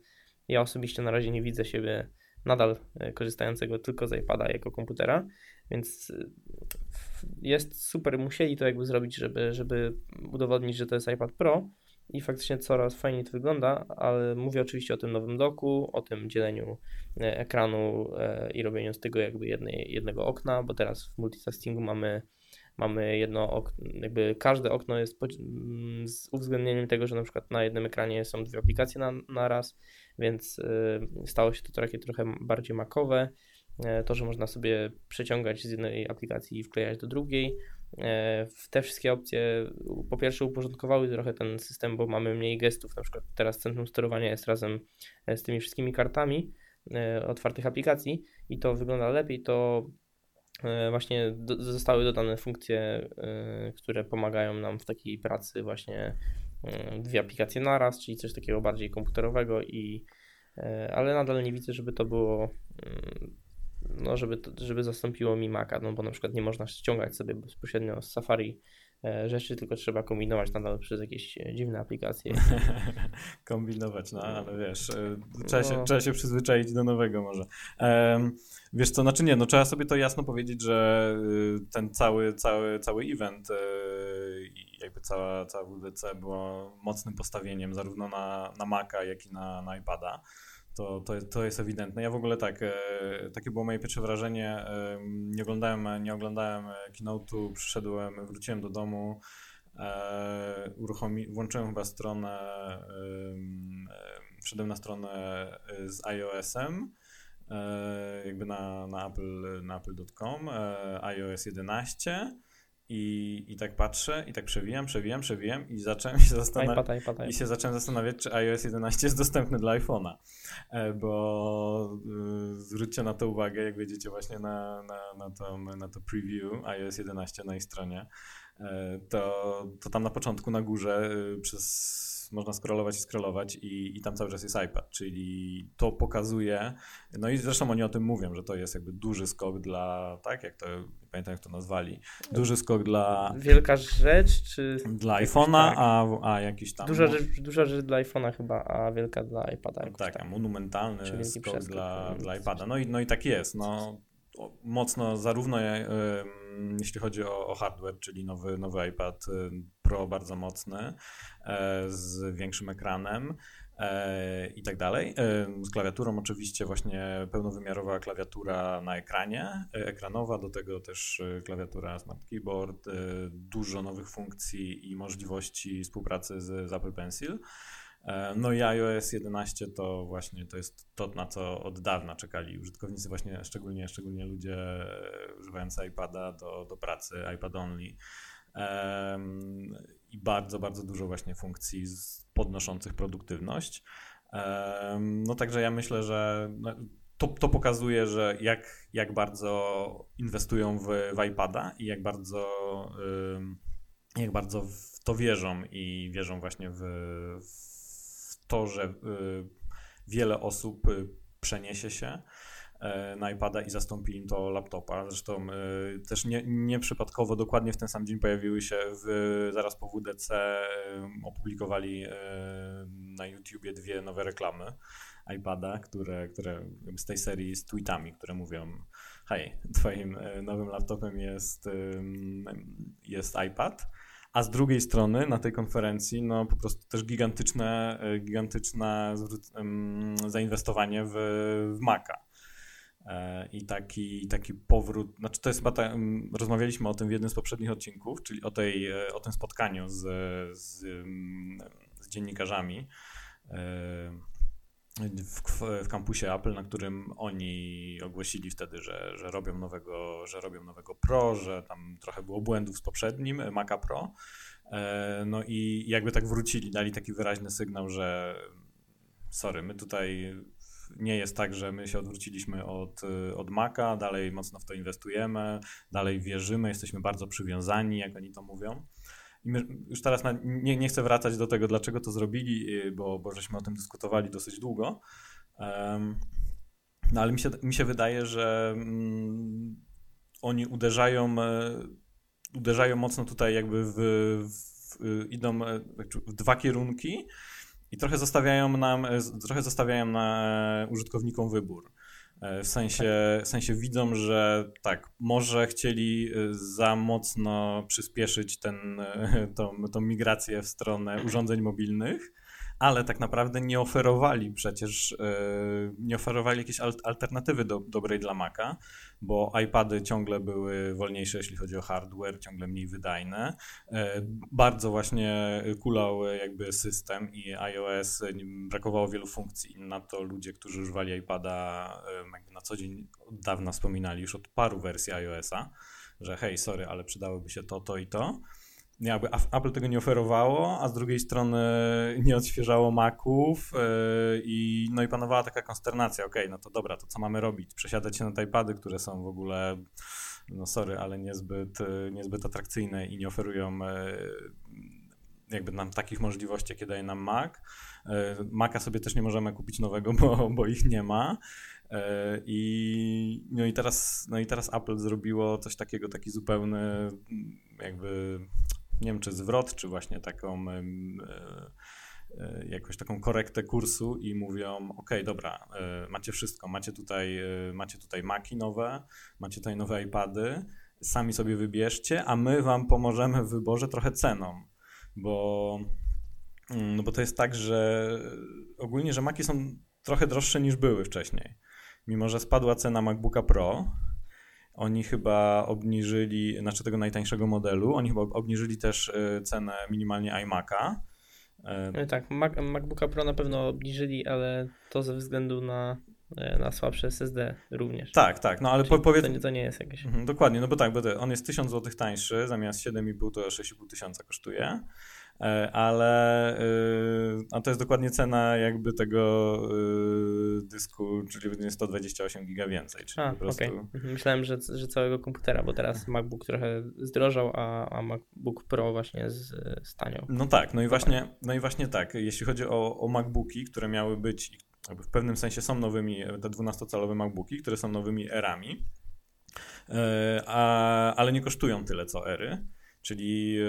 ja osobiście na razie nie widzę siebie nadal e, korzystającego tylko z iPada jako komputera, więc e, jest super, musieli to jakby zrobić, żeby, żeby udowodnić, że to jest iPad Pro i faktycznie coraz fajniej to wygląda, ale mówię oczywiście o tym nowym doku, o tym dzieleniu e, ekranu i robieniu z tego jakby jednej, jednego okna, bo teraz w multitaskingu mamy mamy jedno okno, jakby każde okno jest z uwzględnieniem tego, że na przykład na jednym ekranie są dwie aplikacje na, na raz, więc y, stało się to takie trochę bardziej makowe. E, to, że można sobie przeciągać z jednej aplikacji i wklejać do drugiej. E, te wszystkie opcje po pierwsze uporządkowały trochę ten system, bo mamy mniej gestów. Na przykład teraz centrum sterowania jest razem e, z tymi wszystkimi kartami otwartych aplikacji i to wygląda lepiej. To właśnie zostały dodane funkcje, które pomagają nam w takiej pracy właśnie dwie aplikacje naraz, czyli coś takiego bardziej komputerowego i ale nadal nie widzę, żeby to było mm, no, żeby, żeby zastąpiło mi Maca, no bo na przykład nie można ściągać sobie bezpośrednio z Safari e, rzeczy, tylko trzeba kombinować nadal przez jakieś dziwne aplikacje. <laughs> kombinować, no ale wiesz, trzeba, no. się, trzeba się przyzwyczaić do nowego może. Um, wiesz co, znaczy nie, no trzeba sobie to jasno powiedzieć, że ten cały, cały, cały event jakby cała, cała WDC była mocnym postawieniem zarówno na, na Maca, jak i na, na iPada. To, to, to jest ewidentne. Ja w ogóle tak, e, takie było moje pierwsze wrażenie. E, nie oglądałem, nie oglądałem keynote'u, przyszedłem, wróciłem do domu, e, uruchomi, włączyłem chyba stronę, wszedłem na stronę z iOS-em, jakby na, na, Apple, na apple.com, iOS 11 i, I tak patrzę, i tak przewijam, przewijam, przewijam i zacząłem się zastanawiać. I się zacząłem zastanawiać, czy iOS 11 jest dostępny dla iPhone'a. E, bo y, zwróćcie na to uwagę, jak wejdziecie właśnie na, na, na, to, na to preview iOS 11 na ich stronie, e, to, to tam na początku na górze y, przez można scrollować i scrollować i, i tam cały czas jest iPad, czyli to pokazuje, no i zresztą oni o tym mówią, że to jest jakby duży skok dla, tak jak to, nie pamiętam jak to nazwali, duży skok dla... Wielka rzecz, czy... Dla iPhone'a, tak. a, a jakiś tam... Duża rzecz, duża rzecz dla iPhone'a chyba, a wielka dla iPada. Tak, tak, monumentalny skok dla, dla iPada. No i, no i tak jest, no mocno zarówno jeśli chodzi o, o, hardware, czyli nowy, nowy iPad Pro bardzo mocny, e, z większym ekranem, e, i tak dalej. E, z klawiaturą oczywiście właśnie pełnowymiarowa klawiatura na ekranie, ekranowa, do tego też klawiatura Smart Keyboard, dużo nowych funkcji i możliwości współpracy z, Apple Pencil. No i iOS 11 to właśnie to jest to, na co od dawna czekali użytkownicy, właśnie szczególnie, szczególnie ludzie używający iPada do, do pracy, iPad only. I bardzo, bardzo dużo właśnie funkcji podnoszących produktywność. No także ja myślę, że no, to, to pokazuje, że jak, jak bardzo inwestują w, w iPada i jak bardzo, jak bardzo w to wierzą i wierzą właśnie w, w to, że y, wiele osób y, przeniesie się na iPada i zastąpi im to laptopa. Zresztą y, też nie, nieprzypadkowo dokładnie w ten sam dzień pojawiły się w, zaraz po WDC y, opublikowali na YouTubie dwie nowe reklamy iPada, które, które z tej serii z tweetami, które mówią hej, twoim nowym laptopem jest, jest iPad, a z drugiej strony na tej konferencji no po prostu też gigantyczne, gigantyczne zainwestowanie w, w Maca. E, I taki, taki powrót, znaczy to jest chyba, ta, ym, rozmawialiśmy o tym w jednym z poprzednich odcinków, czyli o, tej, e, o tym spotkaniu z, z, ym, z dziennikarzami e, w, w kampusie Apple, na którym oni ogłosili wtedy, że, że, robią nowego, że robią nowego Pro, że tam trochę było błędów z poprzednim Maca Pro. No i jakby tak wrócili, dali taki wyraźny sygnał, że sorry, my tutaj nie jest tak, że my się odwróciliśmy od, od Maca, dalej mocno w to inwestujemy, dalej wierzymy, jesteśmy bardzo przywiązani, jak oni to mówią. I już teraz na, nie, nie chcę wracać do tego, dlaczego to zrobili, y, bo, bo żeśmy o tym dyskutowali dosyć długo. Um, no ale mi się, mi się wydaje, że mm, oni uderzają, e, uderzają mocno tutaj jakby w, w, idą e, w dwa kierunki i trochę zostawiają nam, e, trochę zostawiają na e, użytkownikom wybór. E, W sensie, w sensie widzą, że tak, może chcieli za mocno przyspieszyć ten, tą, tą migrację w stronę urządzeń mobilnych, ale tak naprawdę nie oferowali przecież, e, nie oferowali jakiejś al- alternatywy do, dobrej dla Maca, bo iPady ciągle były wolniejsze, jeśli chodzi o hardware, ciągle mniej wydajne. E, Bardzo właśnie kulał jakby system i iOS, e, brakowało wielu funkcji na to ludzie, którzy używali iPada e, na co dzień od dawna wspominali już od paru wersji iOS-a, że hej, sorry, ale przydałoby się to, to i to. Jakby Apple tego nie oferowało, a z drugiej strony nie odświeżało Maców yy, i no i panowała taka konsternacja, okej, no to dobra, to co mamy robić? Przesiadać się na te iPady, które są w ogóle, no sorry, ale niezbyt, yy, niezbyt atrakcyjne i nie oferują yy, jakby nam takich możliwości, jakie daje nam Mac. Maca sobie też nie możemy kupić nowego, bo, bo ich nie ma. I, no, i teraz, no i teraz Apple zrobiło coś takiego, taki zupełny jakby nie wiem czy zwrot, czy właśnie taką e, jakoś taką korektę kursu i mówią, ok, dobra, e, macie wszystko, macie tutaj, e, macie tutaj Maki nowe, macie tutaj nowe iPady, sami sobie wybierzcie, a my wam pomożemy w wyborze trochę ceną, bo, mm, no bo to jest tak, że ogólnie, że Maki są trochę droższe niż były wcześniej. Mimo, że spadła cena MacBooka Pro, oni chyba obniżyli, znaczy tego najtańszego modelu, oni chyba obniżyli też y, cenę minimalnie iMac'a. E, i tak, Mac, MacBooka Pro na pewno obniżyli, ale to ze względu na, e, na słabsze SSD również. Tak, tak, no ale po, powiedz... to, nie, to nie jest jakieś. Mhm, dokładnie, no bo tak, bo on jest 1000 zł tańszy, zamiast 7,5 to 6,5 tysiąca kosztuje. E, Ale y, a to jest dokładnie cena jakby tego y, dysku, czyli jest 128 giga więcej, czyli A, po prostu... okej. Mhm, Myślałem, że, że całego komputera, bo teraz MacBook trochę zdrożał, a, a MacBook Pro właśnie z, staniał. No tak, no i właśnie, no i właśnie tak, jeśli chodzi o, o MacBooki, które miały być, w pewnym sensie są nowymi, te 12-calowe MacBooki, które są nowymi erami, e, a, ale nie kosztują tyle co ery, czyli e,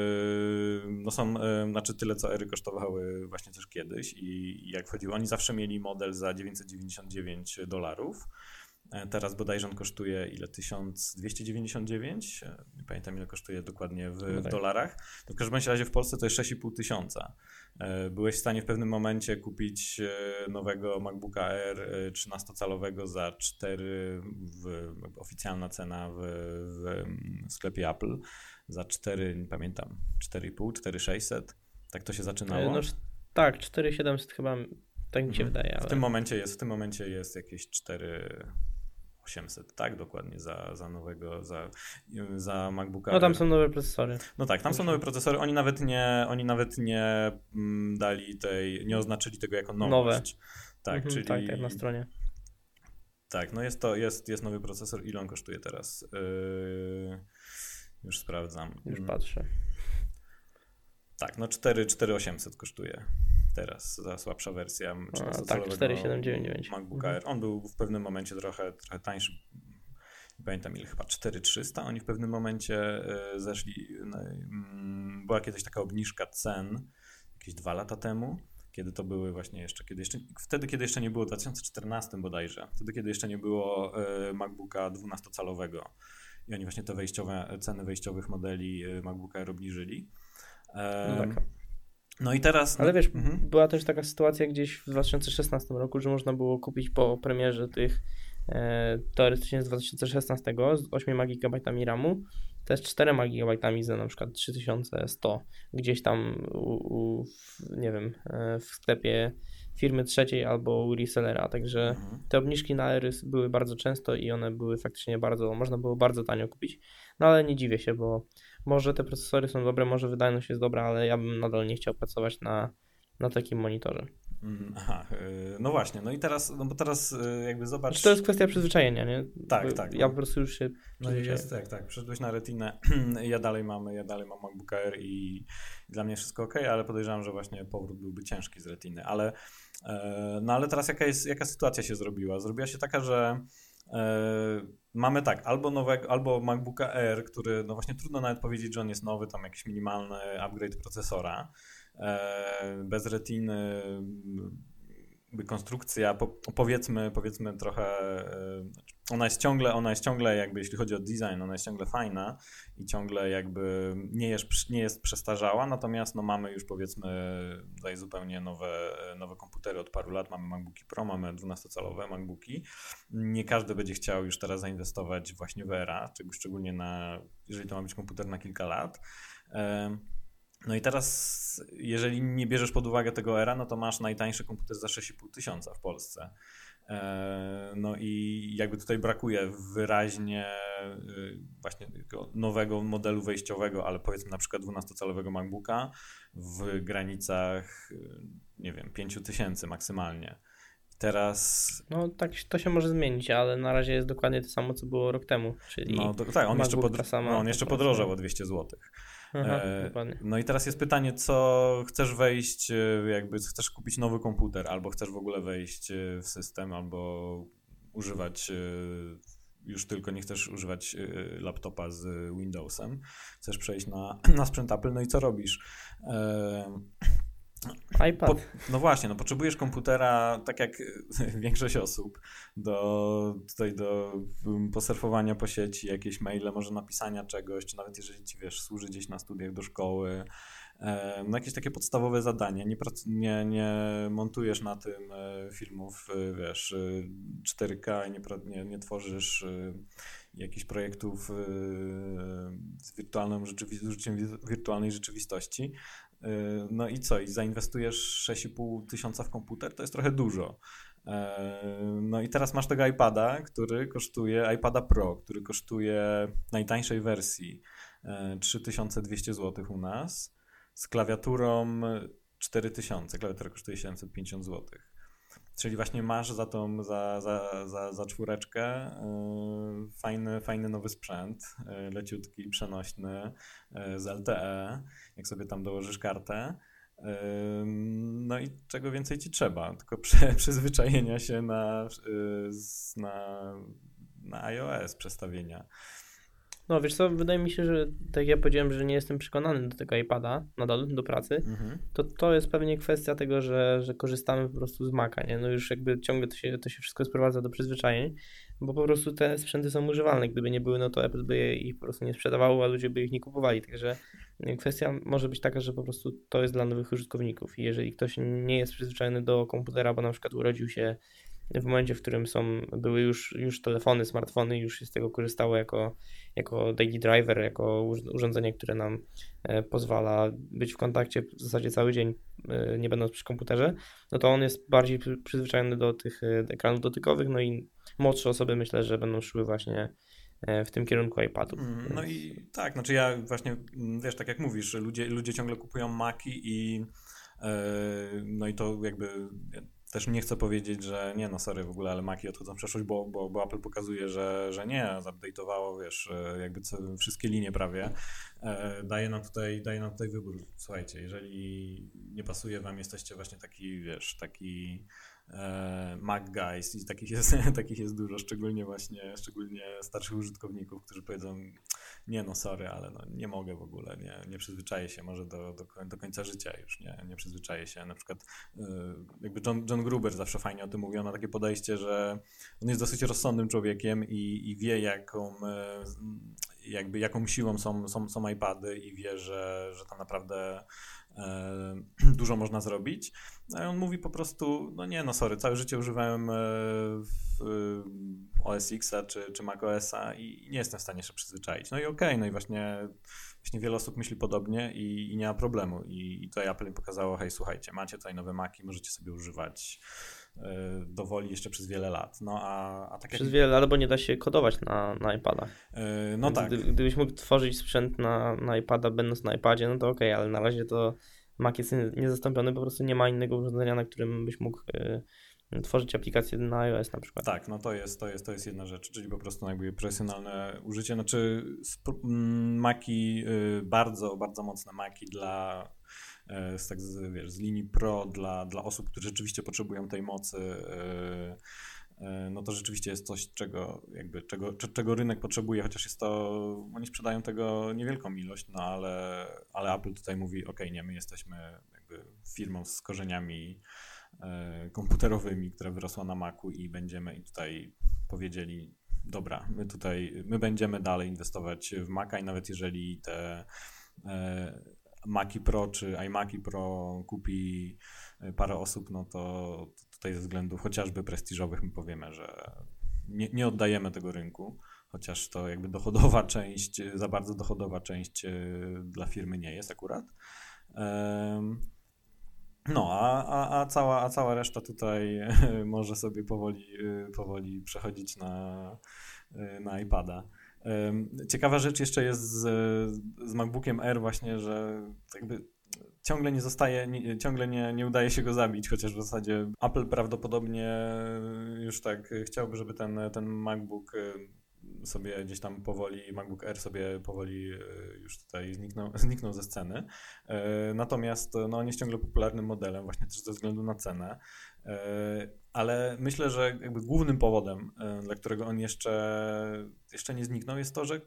no są, e, znaczy tyle co ery kosztowały właśnie też kiedyś i, jak wchodziło, oni zawsze mieli model za 999 dolarów, E, teraz bodajże on kosztuje ile? 1299? E, Nie pamiętam ile kosztuje dokładnie w, No w tak. dolarach. To w każdym razie w Polsce to jest 6,5 tysiąca. Byłeś w stanie w pewnym momencie kupić nowego MacBooka Air e, 13-calowego za 4, w, oficjalna cena w, w sklepie Apple, za 4, nie pamiętam, 4,5, 4,600. Tak to się zaczynało. E, No, tak, 4700 chyba, tak mi się Mhm. wydaje, ale... W tym momencie jest, w tym momencie jest jakieś 4800, tak? Dokładnie za, za nowego, za, za MacBooka. No tam są nowe procesory. No tak, tam są nowe procesory. Oni nawet nie, oni nawet nie mm, dali tej, nie oznaczyli tego jako nowość. Tak, Mhm, czyli Tak, tak, na stronie. tak, no jest to, jest, jest nowy procesor. Ile on kosztuje teraz? Yy, już sprawdzam. Już Mm, patrzę. Tak, no 4, 4800 kosztuje teraz za słabsza wersja. tak, 13-calowego 4799. MacBooka Mhm. Air. On był w pewnym momencie trochę, trochę tańszy. Nie pamiętam ile, chyba 4300. Oni w pewnym momencie e, zeszli. no, mm, Była kiedyś taka obniżka cen, jakieś dwa lata temu. Kiedy to były właśnie jeszcze, kiedy jeszcze, wtedy kiedy jeszcze nie było, w 2014 bodajże, wtedy kiedy jeszcze nie było e, MacBooka 12-calowego i oni właśnie te wejściowe, ceny wejściowych modeli e, MacBooka Air obniżyli. No tak. no i teraz. Ale wiesz, Mhm. była też taka sytuacja gdzieś w 2016 roku, że można było kupić po premierze tych e, teoretycznie z 2016 z 8 GB RAMu też 4 GB za na przykład 3100 gdzieś tam u, u, w, nie wiem, e, w sklepie firmy trzeciej albo resellera, także Mhm. te obniżki na Airys były bardzo często i one były faktycznie bardzo, można było bardzo tanio kupić. No ale nie dziwię się, bo może te procesory są dobre, może wydajność jest dobra, ale ja bym nadal nie chciał pracować na, na takim monitorze. Mm, Aha, y, no właśnie, no i teraz, no bo teraz y, jakby zobacz. Znaczy to jest kwestia przyzwyczajenia, nie? Tak, Bo tak, Ja no. po prostu już się No jest, tak, tak, przeszedłeś na retinę, <clears throat> ja dalej mam, ja dalej mam MacBook Air i dla mnie wszystko ok, ale podejrzewam, że właśnie powrót byłby ciężki z retiny, ale e, no ale teraz jaka jest, jaka sytuacja się zrobiła? Zrobiła się taka, że e, mamy tak, albo nowego, albo MacBooka Air, który, no właśnie trudno nawet powiedzieć, że on jest nowy, tam jakiś minimalny upgrade procesora, e, bez retiny, konstrukcja, po, powiedzmy, powiedzmy trochę, e, ona jest ciągle, ona jest ciągle jakby, jeśli chodzi o design, ona jest ciągle fajna i ciągle jakby nie jest, nie jest przestarzała, natomiast no mamy już powiedzmy tutaj zupełnie nowe, nowe komputery od paru lat, mamy MacBooki Pro, mamy 12-calowe MacBooki. Nie każdy będzie chciał już teraz zainwestować właśnie w ERA, szczególnie na, jeżeli to ma być komputer na kilka lat. No i teraz, jeżeli nie bierzesz pod uwagę tego era, no to masz najtańszy komputer za 6,5 tysiąca w Polsce. E, No i jakby tutaj brakuje wyraźnie y, właśnie tego nowego modelu wejściowego, ale powiedzmy na przykład 12-calowego MacBooka w granicach, y, nie wiem, 5 tysięcy maksymalnie. Teraz, No tak, to się może zmienić, ale na razie jest dokładnie to samo, co było rok temu, czyli no to, tak, on jeszcze, MacBook podro- ta sama no, on jeszcze podrożał o 200 złotych. Aha, E. No i teraz jest pytanie, co chcesz wejść, e, jakby chcesz kupić nowy komputer, albo chcesz w ogóle wejść e, w system, albo używać już tylko nie chcesz używać laptopa z Windowsem, chcesz przejść na, na sprzęt Apple, no i co robisz? IPad. po, no właśnie, no potrzebujesz komputera, tak jak <laughs> większość osób, do, tutaj do um, posurfowania po sieci, jakieś maile, może napisania czegoś, czy nawet jeżeli ci, wiesz, służy gdzieś na studiach do szkoły, e, no jakieś takie podstawowe zadania, nie, nie, nie montujesz na tym e, filmów, e, wiesz, e, 4K, i nie, nie, nie tworzysz jakichś projektów z wirtualną rzeczywi- z użyciem wi- wirtualnej rzeczywistości, No i co? I zainwestujesz 6,5 tysiąca w komputer? To jest trochę dużo. Yy, No i teraz masz tego iPada, który kosztuje, iPada Pro, który kosztuje najtańszej wersji yy, 3200 zł u nas, z klawiaturą 4000. Klawiatura kosztuje 750 zł. Czyli właśnie masz za tą, za, za, za, za czwóreczkę yy, fajny, fajny nowy sprzęt, yy, leciutki, przenośny, yy, z LTE, jak sobie tam dołożysz kartę. No i czego więcej ci trzeba, tylko <laughs> przyzwyczajenia się na, y, na, na iOS przestawienia. No wiesz co, wydaje mi się, że tak jak ja powiedziałem, że nie jestem przekonany do tego iPada nadal, do pracy, Mhm. to to jest pewnie kwestia tego, że, że korzystamy po prostu z Maca, nie? No już jakby ciągle to się, to się wszystko sprowadza do przyzwyczajeń, bo po prostu te sprzęty są używalne. Gdyby nie były, no to Apple by je ich po prostu nie sprzedawało, a ludzie by ich nie kupowali. Także y, kwestia może być taka, że po prostu to jest dla nowych użytkowników i jeżeli ktoś nie jest przyzwyczajony do komputera, bo na przykład urodził się w momencie, w którym są, były już, już telefony, smartfony, już się z tego korzystało jako, jako daily driver, jako urz- urządzenie, które nam e, pozwala być w kontakcie w zasadzie cały dzień, e, nie będąc przy komputerze, no to on jest bardziej przy- przyzwyczajony do tych e, ekranów dotykowych, no i młodsze osoby myślę, że będą szły właśnie w tym kierunku iPadów. Mm, No i tak, znaczy ja właśnie, mm, wiesz, tak jak mówisz, że ludzie, ludzie ciągle kupują Maki i no i to jakby ja też nie chcę powiedzieć, że nie no sorry w ogóle, ale Maki odchodzą w przeszłość, bo, bo, bo Apple pokazuje, że, że nie, zupdate'owało, wiesz, e, jakby co, wszystkie linie prawie. E, Daje nam tutaj, daje nam tutaj wybór. Słuchajcie, jeżeli nie pasuje wam, jesteście właśnie taki, wiesz, taki e, Mac guys i takich jest, <laughs> takich jest dużo, szczególnie właśnie, szczególnie starszych użytkowników, którzy powiedzą, nie no sorry, ale no, nie mogę w ogóle, nie, nie przyzwyczaję się może do, do, do końca życia już, nie, nie przyzwyczaję się. Na przykład y, jakby John, John Gruber zawsze fajnie o tym mówił, on ma takie podejście, że on jest dosyć rozsądnym człowiekiem i, i wie jaką, z- jakby jaką siłą są, są, są iPady i wie, że, że tam naprawdę <clears throat> dużo można zrobić. No i on mówi po prostu, no nie no sorry, całe życie używałem e, e, OS Xa czy, czy Mac OS-a i nie jestem w stanie się przyzwyczaić. No i okej, no i właśnie, właśnie wiele osób myśli podobnie i, i nie ma problemu. I, I tutaj Apple im pokazało, hej słuchajcie, macie tutaj nowe Maki, możecie sobie używać e, dowoli jeszcze przez wiele lat. No a, a tak jak... Przez wiele lat, bo nie da się kodować na, na iPadach. e, no Więc tak. Gdy, gdybyś mógł tworzyć sprzęt na, na iPada, będąc na iPadzie, no to okej, ale na razie to Mac jest nie- niezastąpiony, po prostu nie ma innego urządzenia, na którym byś mógł y, tworzyć aplikacje na iOS na przykład. Tak, no to jest, to jest, to jest jedna rzecz, czyli po prostu jakby profesjonalne użycie. Znaczy sp- Maki, y, bardzo, bardzo mocne Maki dla z, tak z, wiesz, z linii Pro dla, dla osób, które rzeczywiście potrzebują tej mocy. e, e, No to rzeczywiście jest coś, czego, jakby, czego, cze- czego rynek potrzebuje, chociaż jest to, oni sprzedają tego niewielką ilość, no ale, ale Apple tutaj mówi, ok, nie, my jesteśmy jakby firmą z korzeniami e, komputerowymi, która wyrosła na Macu i będziemy i tutaj powiedzieli, dobra, my tutaj, my będziemy dalej inwestować w Maca i nawet jeżeli te e, Maci Pro czy iMaci Pro kupi e, parę osób, no to, tutaj ze względów chociażby prestiżowych my powiemy, że nie, nie oddajemy tego rynku, chociaż to jakby dochodowa <laughs> część, za bardzo dochodowa część e, dla firmy nie jest akurat. No, a, a, a, cała, a cała reszta tutaj <laughs> może sobie powoli, powoli przechodzić na, na iPada. Ciekawa rzecz jeszcze jest z, z MacBookiem Air właśnie, że jakby ciągle nie zostaje, nie, ciągle nie, nie udaje się go zabić, chociaż w zasadzie Apple prawdopodobnie już tak chciałby, żeby ten, ten MacBook sobie gdzieś tam powoli, MacBook Air sobie powoli y, już tutaj zniknął, <laughs> zniknął ze sceny. E, Natomiast no, on jest ciągle popularnym modelem, właśnie też ze względu na cenę. E, Ale myślę, że jakby głównym powodem, e, dla którego on jeszcze, jeszcze nie zniknął, jest to, że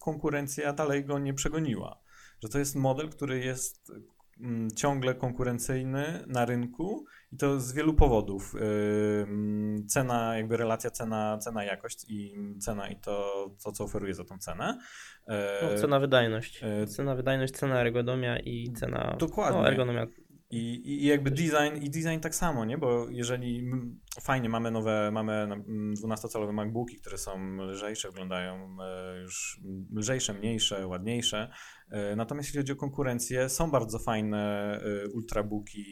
konkurencja dalej go nie przegoniła. Że to jest model, który jest mm, ciągle konkurencyjny na rynku i to z wielu powodów. Ym, Cena, jakby relacja cena, cena jakość i cena i to, to co oferuje za tą cenę. E, No, cena wydajność. e, Cena wydajność, cena ergonomia i cena. Dokładnie. No, ergonomia. I, I jakby design, i design tak samo, nie? Bo jeżeli fajnie mamy nowe, mamy mm, 12-calowe MacBooki, które są lżejsze, wyglądają e, już lżejsze, mniejsze, ładniejsze. E, Natomiast jeśli chodzi o konkurencję, są bardzo fajne e, ultrabooki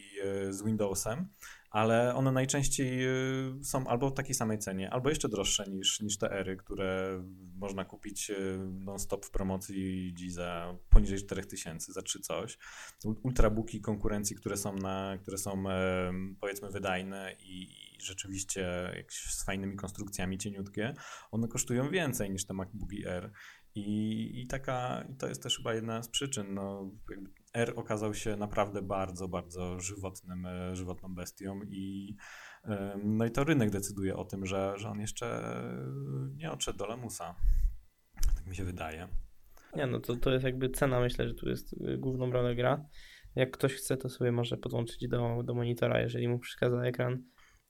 z Windowsem, ale one najczęściej e, są albo w takiej samej cenie, albo jeszcze droższe niż, niż te ery, które można kupić e, non-stop w promocji za poniżej 4000, za 3 coś ul- ultrabooki konkurencji, które są, na, które są powiedzmy wydajne i, rzeczywiście z fajnymi konstrukcjami cieniutkie, one kosztują więcej niż te MacBooki Air. I, i taka, i to jest też chyba jedna z przyczyn. No, R okazał się naprawdę bardzo, bardzo żywotnym, e, żywotną bestią i em, no i to rynek decyduje o tym, że, że on jeszcze nie odszedł do lamusa. Tak mi się wydaje. Nie, no to, to jest jakby cena, myślę, że tu jest y, główną rolę gra. Jak ktoś chce, to sobie może podłączyć do, do monitora, jeżeli mu przeszkadza ekran.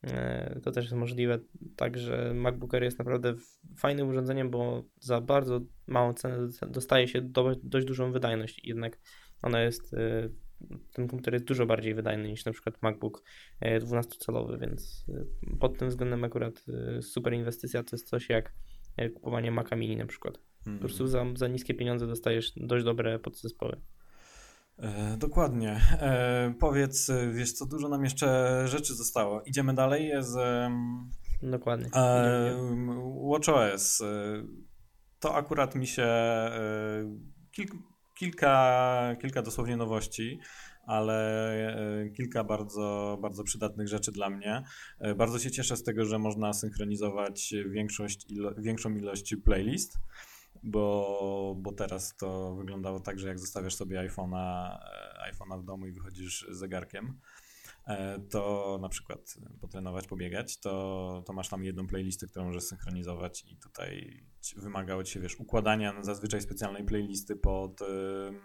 E, To też jest możliwe. Także MacBook Air jest naprawdę fajnym urządzeniem, bo za bardzo małą cenę dostaje się do, dość dużą wydajność. Jednak ona jest, e, ten komputer jest dużo bardziej wydajny niż na przykład MacBook e, 12-calowy, więc e, pod tym względem akurat super inwestycja to jest coś jak kupowanie Maca Mini na przykład. Po prostu za, za niskie pieniądze dostajesz dość dobre podzespoły. E, dokładnie. E, powiedz, wiesz co, dużo nam jeszcze rzeczy zostało. Idziemy dalej z Dokładnie. e, WatchOS. E, To akurat mi się e, kilk, kilka, kilka dosłownie nowości, ale e, kilka bardzo, bardzo przydatnych rzeczy dla mnie. E, Bardzo się cieszę z tego, że można synchronizować większość ilo, większą ilość playlist bo, bo teraz to wyglądało tak, że jak zostawiasz sobie iPhone'a, e, iPhone'a w domu i wychodzisz zegarkiem, to na przykład potrenować, pobiegać, to, to masz tam jedną playlistę, którą możesz synchronizować i tutaj ci- wymaga od ciebie, wiesz, układania zazwyczaj specjalnej playlisty pod ym,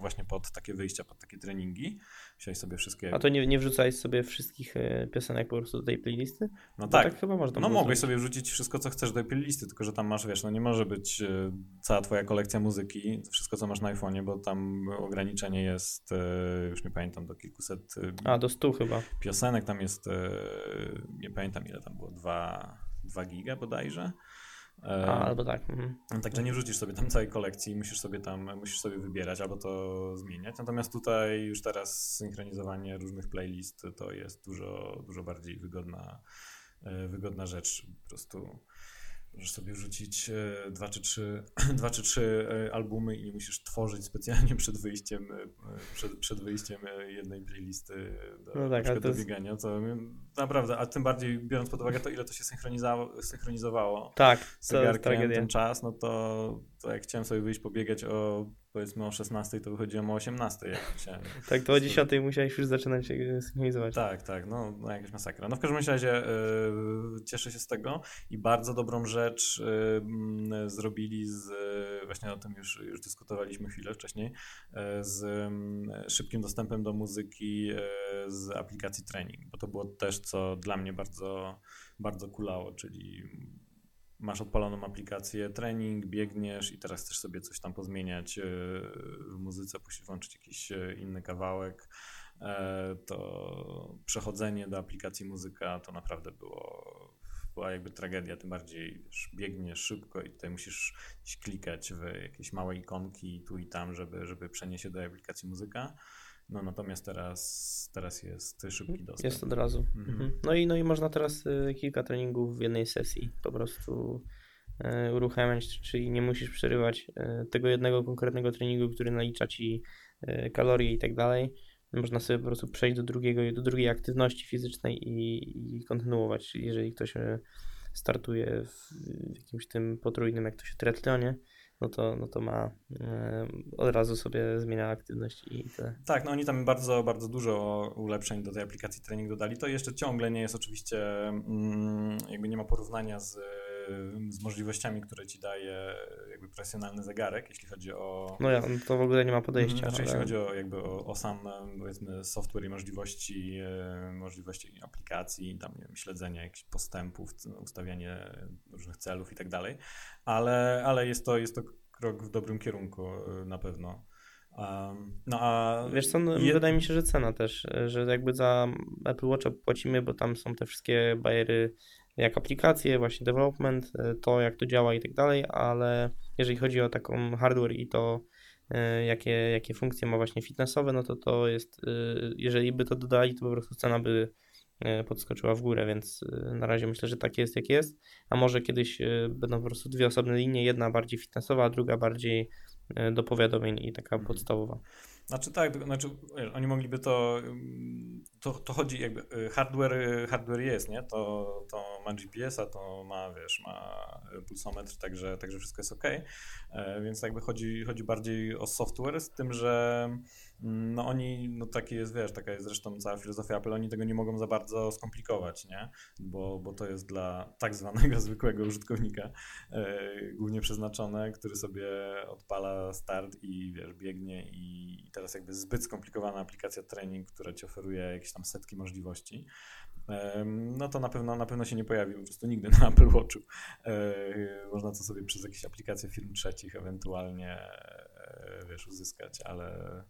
właśnie pod takie wyjścia, pod takie treningi. Wziąłeś sobie wszystkie... A to nie, nie wrzucałeś sobie wszystkich e, piosenek po prostu do tej playlisty? no tak, tak chyba można No mogłeś sobie wrzucić wszystko, co chcesz do tej playlisty, tylko że tam masz, wiesz, no nie może być e, cała twoja kolekcja muzyki, wszystko, co masz na iPhone'ie, bo tam ograniczenie jest, e, już nie pamiętam, do kilkuset A, do 100 chyba. piosenek, tam jest, nie pamiętam ile tam było, 2, 2 giga bodajże. E, A, albo tak. Mhm. Także nie wrzucisz sobie tam całej kolekcji, musisz sobie tam, musisz sobie wybierać albo to zmieniać. Natomiast tutaj już teraz synchronizowanie różnych playlist to jest dużo, dużo bardziej wygodna, e, wygodna rzecz. Po prostu możesz sobie wrzucić e, dwa czy trzy, <clears throat> dwa czy trzy e, albumy i nie musisz tworzyć specjalnie <laughs> przed wyjściem, e, przed, przed wyjściem jednej playlisty do, No tak, to do jest- biegania. To naprawdę, a tym bardziej biorąc pod uwagę to, ile to się synchronizowało, synchronizowało Tak, jest zegarkiem ten czas, no to, to jak chciałem sobie wyjść pobiegać o powiedzmy o 16, to wychodziłem o 18. Jak. <laughs> Tak, to o 10 musiałeś już zaczynać e, synchronizować. Tak, tak, no, no jakaś masakra. No w każdym razie y, cieszę się z tego i bardzo dobrą rzecz mm, zrobili z, właśnie o tym już, już dyskutowaliśmy chwilę wcześniej, z szybkim dostępem do muzyki z aplikacji Training, bo to było też co dla mnie bardzo, bardzo kulało, czyli masz odpaloną aplikację trening, biegniesz i teraz chcesz sobie coś tam pozmieniać e, w muzyce, włączyć jakiś e, inny kawałek, e, to przechodzenie do aplikacji muzyka to naprawdę było, była jakby tragedia, tym bardziej wiesz, biegniesz szybko i tutaj musisz klikać w jakieś małe ikonki tu i tam, żeby, żeby przenieść się do aplikacji muzyka. No natomiast teraz, teraz jest szybki dostęp. Jest od razu. Mhm. Mhm. No, i, no i można teraz e, kilka treningów w jednej sesji po prostu e, uruchamiać, czyli nie musisz przerywać e, tego jednego konkretnego treningu, który nalicza ci e, kalorie i tak dalej. Można sobie po prostu przejść do, drugiego, do drugiej aktywności fizycznej i, i kontynuować. Jeżeli ktoś startuje w, jakimś tym potrójnym, jak to się triathlonie, no to, no to ma e, od razu sobie zmienia aktywność i tyle. Tak, no oni tam bardzo, bardzo dużo ulepszeń do tej aplikacji trening dodali. To jeszcze ciągle nie jest oczywiście, mm, jakby nie ma porównania z, z możliwościami, które ci daje jakby profesjonalny zegarek, jeśli chodzi o... No ja, no to w ogóle nie ma podejścia. Znaczy, jeśli ale- chodzi o, jakby o, o sam e, powiedzmy software i możliwości, e, możliwości aplikacji, tam wiem, śledzenia jakichś postępów, c- ustawianie różnych celów i tak dalej, ale, ale jest, to, jest to krok w dobrym kierunku e, na pewno. Um, no a Wiesz co, no, je- wydaje mi się, że cena też, e, że jakby za Apple Watcha płacimy, bo tam są te wszystkie bariery jak aplikacje, właśnie development, e, to jak to działa i tak dalej, ale jeżeli chodzi o taką hardware i to e, jakie, jakie funkcje ma właśnie fitnessowe, no to to jest, e, jeżeli by to dodali, to po prostu cena by podskoczyła w górę, więc na razie myślę, że tak jest jak jest, a może kiedyś będą po prostu dwie osobne linie, jedna bardziej fitnessowa, a druga bardziej do powiadomień i taka Mhm. podstawowa. Znaczy tak, znaczy oni mogliby to, ym, to, to chodzi jakby, y, hardware, y, hardware jest, nie, to, to ma GPS-a, to ma, wiesz, ma y, pulsometr, także, także wszystko jest ok, e, więc jakby chodzi, chodzi bardziej o software, z tym, że no oni, no takie jest, wiesz, taka jest zresztą cała filozofia Apple, oni tego nie mogą za bardzo skomplikować, nie? Bo, bo to jest dla tak zwanego <laughs> zwykłego użytkownika e, głównie przeznaczone, który sobie odpala start i wiesz, biegnie i teraz jakby zbyt skomplikowana aplikacja trening, która ci oferuje jakieś tam setki możliwości, no to na pewno, na pewno się nie pojawi po prostu nigdy na <laughs> Apple Watchu. E, można to sobie przez jakieś aplikacje firm trzecich ewentualnie e, wiesz, uzyskać, ale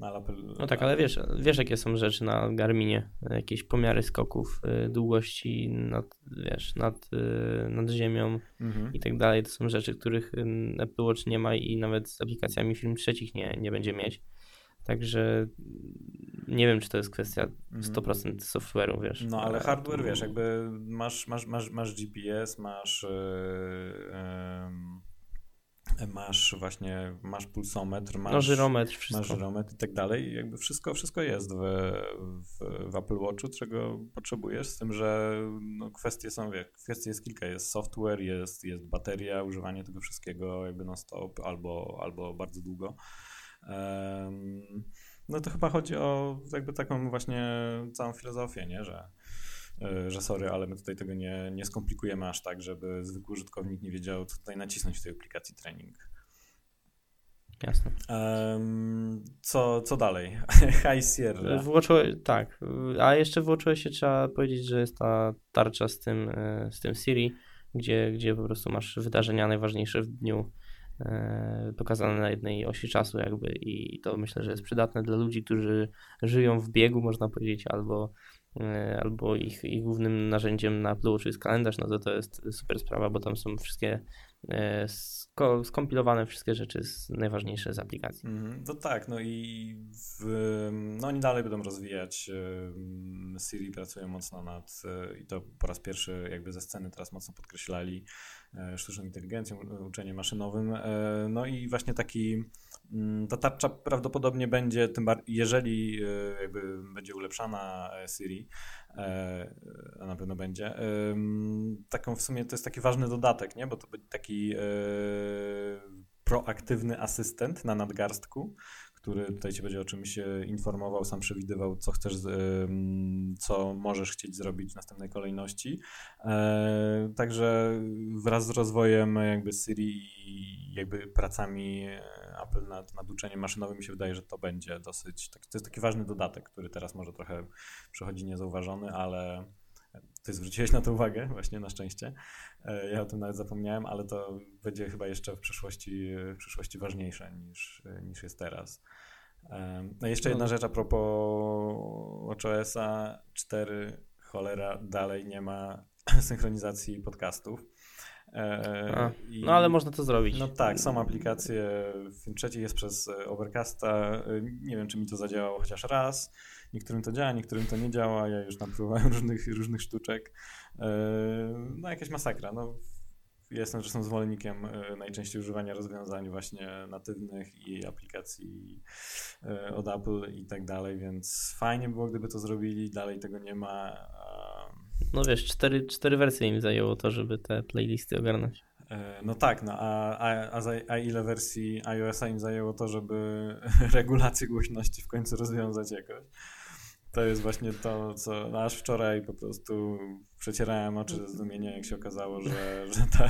no, ale Apple, no tak, ale wiesz, wiesz jakie są rzeczy na Garminie, jakieś pomiary skoków, y, długości nad, wiesz, nad, y, nad ziemią mhm. i tak dalej. To są rzeczy, których Apple Watch nie ma i nawet z aplikacjami firm trzecich nie, nie będzie mieć. Także nie wiem, czy to jest kwestia 100% mhm. software'u, wiesz. No ale hardware, wiesz, jakby masz, masz, masz, masz GPS, masz yy, yy masz właśnie, masz pulsometr, masz, no, żyrometr, wszystko. masz żyrometr i tak dalej. Jakby wszystko, wszystko jest w, w, w, Apple Watchu, czego potrzebujesz, z tym, że no, kwestie są, wie, kwestii jest kilka. Jest software, jest, jest bateria, używanie tego wszystkiego jakby non-stop albo, albo bardzo długo. Um, no to chyba chodzi o jakby taką właśnie całą filozofię, nie, że że sorry, ale my tutaj tego nie, nie skomplikujemy aż tak, żeby zwykły użytkownik nie wiedział, co tutaj nacisnąć w tej aplikacji trening. Jasne. Co, co dalej? <laughs> High Sierra. Włączyłeś, tak, a jeszcze włączyłeś się, trzeba powiedzieć, że jest ta tarcza z tym, e, z tym Siri, gdzie, gdzie po prostu masz wydarzenia najważniejsze w dniu e, pokazane na jednej osi czasu jakby i to myślę, że jest przydatne dla ludzi, którzy żyją w biegu, można powiedzieć, albo E, albo ich, ich głównym narzędziem na Watch jest kalendarz, no to to jest super sprawa, bo tam są wszystkie e, sko skompilowane wszystkie rzeczy najważniejsze z aplikacji. To tak, no i w, no oni dalej będą rozwijać Siri, pracują mocno nad i to po raz pierwszy jakby ze sceny teraz mocno podkreślali sztuczną inteligencją, uczeniem maszynowym, no i właśnie taki ta tarcza prawdopodobnie będzie, tym jeżeli e, jakby będzie ulepszana e, Siri, e, a na pewno będzie, taką w sumie to jest taki ważny dodatek, nie? bo to będzie taki proaktywny asystent na nadgarstku, który tutaj ci będzie o czymś informował, sam przewidywał, co chcesz, co możesz chcieć zrobić w następnej kolejności. Także wraz z rozwojem jakby Siri i jakby pracami Apple nad, nad uczeniem maszynowym mi się wydaje, że to będzie dosyć, to jest taki ważny dodatek, który teraz może trochę przechodzi niezauważony, ale ty zwróciłeś na to uwagę, właśnie na szczęście. E, ja o tym nawet zapomniałem, ale to będzie chyba jeszcze w przyszłości, w przyszłości ważniejsze niż, niż jest teraz. No jeszcze jedna no. rzecz a propos WatchOS-a 4, cholera, dalej nie ma <clears throat> synchronizacji podcastów. E, I, no ale można to zrobić. No tak, są aplikacje, w trzeci jest przez Overcasta, e, nie wiem czy mi to zadziałało chociaż raz, niektórym to działa, niektórym to nie działa, ja już napróbowałem różnych, różnych sztuczek, no jakaś masakra, no jestem zresztą zwolennikiem najczęściej używania rozwiązań właśnie natywnych i aplikacji od Apple i tak dalej, więc fajnie było, gdyby to zrobili, dalej tego nie ma, no wiesz, cztery, cztery wersje im zajęło to, żeby te playlisty ogarnąć. E, no tak, no a, a, a, a ile wersji iOS-a im zajęło to, żeby <laughs> regulację głośności w końcu rozwiązać jakoś? To jest właśnie to, co no aż wczoraj po prostu przecierałem oczy ze zdumienia, jak się okazało, że, <laughs> że, ta,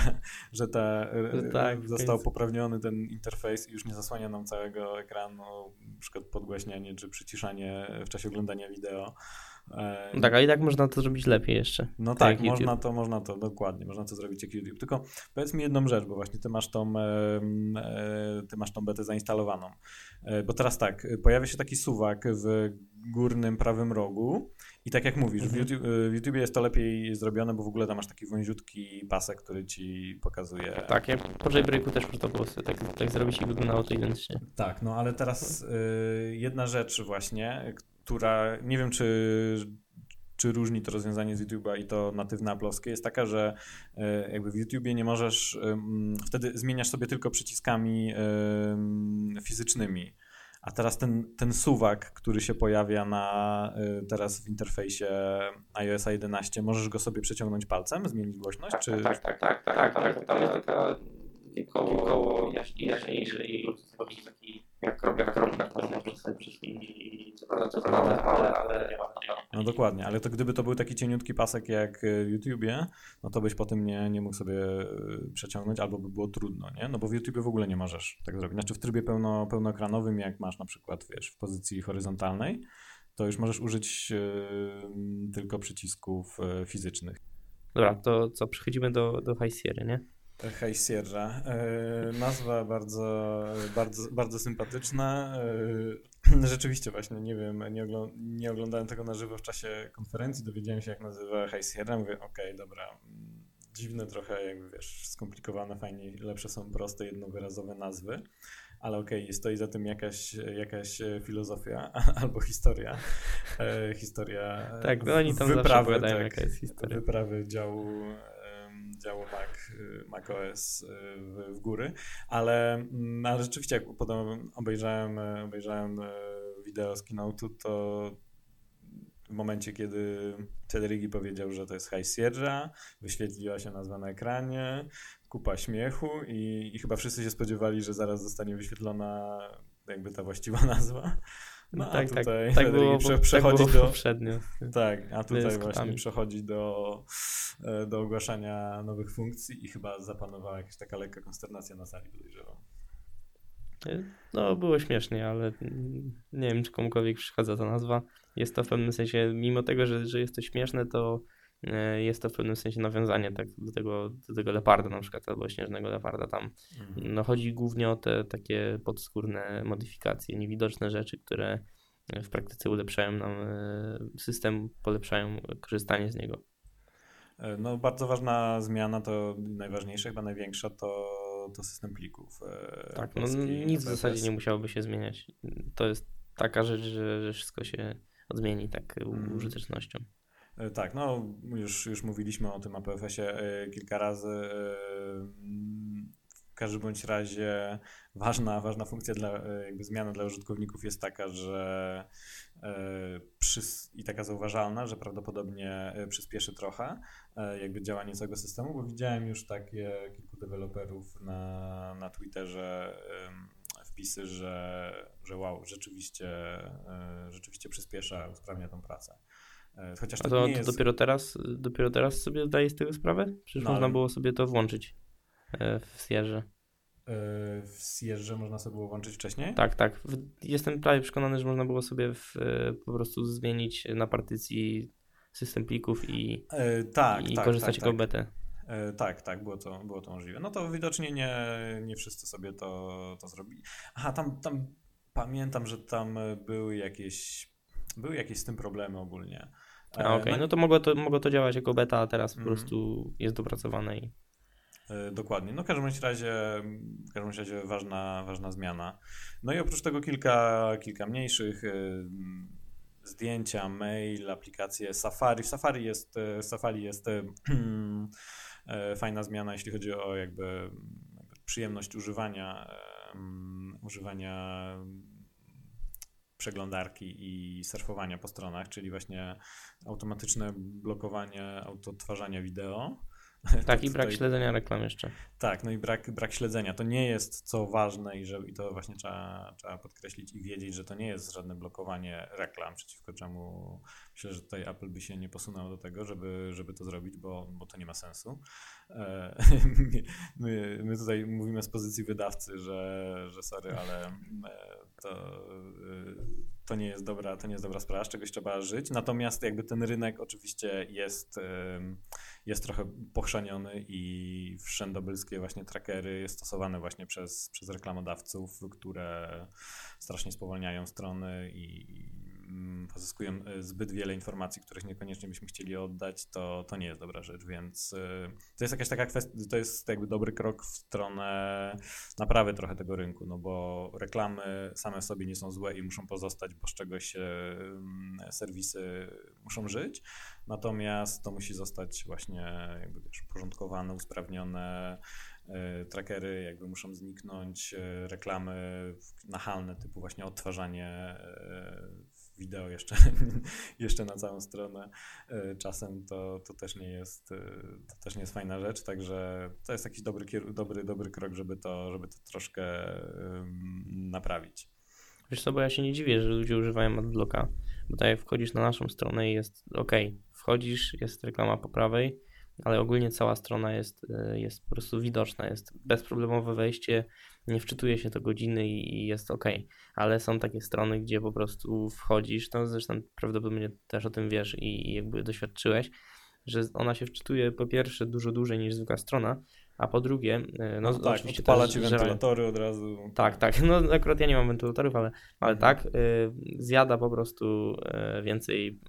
że ta e, tak, został poprawniony ten interfejs i już nie zasłania nam całego ekranu, na przykład podgłaśnianie czy przyciszanie w czasie oglądania wideo. No tak, a i tak można to zrobić lepiej jeszcze. No tak, tak można to, można to, dokładnie, można to zrobić jak YouTube. Tylko powiedz mi jedną rzecz, bo właśnie ty masz tą, e, ty masz tą betę zainstalowaną. E, bo teraz tak, pojawia się taki suwak w górnym prawym rogu i tak jak mówisz, mhm. w, YouTube, e, w YouTube jest to lepiej zrobione, bo w ogóle tam masz taki wąziutki pasek, który ci pokazuje. Tak, ja po jailbreaku też można było sobie tak, tak zrobić i wyglądało to identycznie. Tak, no ale teraz y, jedna rzecz właśnie, która nie wiem, czy, czy różni to rozwiązanie z YouTube'a i to natywne aplowskie, jest taka, że e, jakby w YouTubie nie możesz, wtedy zmieniasz sobie tylko przyciskami fizycznymi. A teraz ten, ten suwak, który się pojawia na, e, teraz w interfejsie iOS 11, możesz go sobie przeciągnąć palcem, zmienić głośność? Tak, czy... tak, tak, tak, tak, tak, tak, tak, tak, tak, tak takie koło, koło jaśniejsze i robić taki jak kropka, to można sobie przyspiąć i co prawda, co prawda, ale, ale nie ma. No dokładnie, ale to gdyby to był taki cieniutki pasek jak w YouTubie, no to byś potem nie, nie mógł sobie y, przeciągnąć, albo by było trudno, nie? No bo w YouTubie w ogóle nie możesz tak zrobić. Znaczy w trybie pełno, pełnoekranowym, jak masz na przykład, wiesz, w pozycji horyzontalnej, to już możesz użyć y, tylko przycisków y, fizycznych. Dobra, to co, przechodzimy do, do High Sierra, nie? Hej Sierra. E, nazwa bardzo, bardzo, bardzo sympatyczna. E, rzeczywiście właśnie, nie wiem, nie, nie, oglądałem tego na żywo w czasie konferencji, dowiedziałem się jak nazywa Hej Sierra, mówię okej, okay, dobra, dziwne trochę, jakby wiesz, skomplikowane, fajnie, lepsze są proste, jednowyrazowe nazwy, ale okej, okay, stoi za tym jakaś, jakaś filozofia <laughs> albo historia. E, historia tak, no oni tam wyprawy, zawsze tak, jaka jest historia. Wyprawy działu działu Mac, y, Mac OS y, w, w góry, ale, mm, ale rzeczywiście jak potem obejrzałem, y, obejrzałem wideo z Keynote'u, to w momencie, kiedy Cedrigi powiedział, że to jest High Sierra, wyświetliła się nazwa na ekranie, kupa śmiechu i, i chyba wszyscy się spodziewali, że zaraz zostanie wyświetlona jakby ta właściwa <laughs> nazwa. No, tak, a tak, tutaj tak, <laughs> tak było, prze, przechodzi tak było do, poprzednio. Tak, a tutaj właśnie przechodzi do, e, do ogłaszania nowych funkcji i chyba zapanowała jakaś taka lekka konsternacja na sali, podejrzewam. No, było śmiesznie, ale nie wiem, czy komukolwiek przeszkadza ta nazwa. Jest to w pewnym sensie, mimo tego, że, że jest to śmieszne, to E, jest to w pewnym sensie nawiązanie tak, do, tego, do tego leoparda na przykład, albo śnieżnego leoparda tam. Mhm. No, chodzi głównie o te takie podskórne modyfikacje, niewidoczne rzeczy, które w praktyce ulepszają nam e, system, polepszają korzystanie z niego. E, no, bardzo ważna zmiana, to najważniejsza, chyba największa, to, to system plików. Tak, no, nic w zasadzie nie musiałoby się zmieniać. To jest taka rzecz, że, że wszystko się odmieni tak mhm. użytecznością. E, tak, no już, już mówiliśmy o tym APFS-ie e, kilka razy. E, w każdym bądź razie ważna, ważna funkcja dla, jakby zmiana dla użytkowników jest taka, że i taka zauważalna, że prawdopodobnie przyspieszy trochę jakby działanie całego systemu, bo widziałem już takie kilku deweloperów na, na Twitterze wpisy, że, że wow, rzeczywiście, rzeczywiście przyspiesza, usprawnia tą pracę. E, chociaż to, to, nie jest... dopiero, teraz, dopiero teraz sobie zdaję z tego sprawę? Przecież no, można ale... było sobie to włączyć e, w Sierze. E, w Sierze można sobie było włączyć wcześniej? Tak, tak. Jestem prawie przekonany, że można było sobie w, po prostu zmienić na partycji system plików i, tak, i tak, korzystać tak, jako tak. BT. Tak, tak, było to, było to możliwe. No to widocznie nie, nie wszyscy sobie to, to zrobili. Aha, tam, tam pamiętam, że tam były jakieś, były jakieś z tym problemy ogólnie. Okej, okay. no, no to mogło, to mogło to działać jako beta, a teraz mm. po mhm. prostu jest dopracowane i... E, dokładnie. No w każdym razie, w każdym razie ważna, ważna zmiana. No i oprócz tego kilka, kilka mniejszych e, zdjęcia, mail, aplikacje Safari. W Safari jest, e, Safari jest <clears throat> fajna zmiana, jeśli chodzi o jakby przyjemność używania, używania przeglądarki i surfowania po stronach, czyli właśnie automatyczne blokowanie autotwarzania wideo. <laughs> Tak, i brak tutaj... śledzenia reklam jeszcze. Tak, no i brak, brak śledzenia. To nie jest co ważne i, że, i to właśnie trzeba, trzeba podkreślić i wiedzieć, że to nie jest żadne blokowanie reklam, przeciwko czemu myślę, że tutaj Apple by się nie posunął do tego, żeby, żeby to zrobić, bo, bo to nie ma sensu. E, <laughs> my, my tutaj mówimy z pozycji wydawcy, że, że sorry, ale e, to, e, to, nie jest dobra, to nie jest dobra sprawa, z czegoś trzeba żyć. Natomiast jakby ten rynek oczywiście jest, jest trochę pochrzaniony i wszędobylskie właśnie trackery stosowane właśnie przez, przez reklamodawców, które strasznie spowalniają strony i pozyskują e, zbyt wiele informacji, których niekoniecznie byśmy chcieli oddać, to, to nie jest dobra rzecz, więc e, to jest jakaś taka kwestia, to jest jakby dobry krok w stronę naprawy trochę tego rynku, no bo reklamy same w sobie nie są złe i muszą pozostać, bo z czegoś mm, serwisy muszą żyć, natomiast to musi zostać właśnie jakby wiesz, uporządkowane, usprawnione, e, trackery jakby muszą zniknąć, reklamy nachalne typu właśnie odtwarzanie wideo jeszcze, <laughs> jeszcze na całą stronę czasem, to, to, też nie jest, to też nie jest fajna rzecz, także to jest jakiś dobry, dobry, dobry krok, żeby to, żeby to troszkę naprawić. Wiesz co, bo ja się nie dziwię, że ludzie używają adblocka, bo tak wchodzisz na naszą stronę i jest ok, wchodzisz, jest reklama po prawej, ale ogólnie cała strona jest, e, jest po prostu widoczna, jest bezproblemowe wejście, nie wczytuje się to godziny i jest ok. Ale są takie strony, gdzie po prostu wchodzisz, no zresztą prawdopodobnie też o tym wiesz i jakby doświadczyłeś, że ona się wczytuje po pierwsze dużo dłużej niż zwykła strona, a po drugie, e, no, no tak, oczywiście odpala ci wentylatory od razu. Tak, tak, no akurat ja nie mam wentylatorów, ale, ale mhm. tak, y, zjada po prostu y, więcej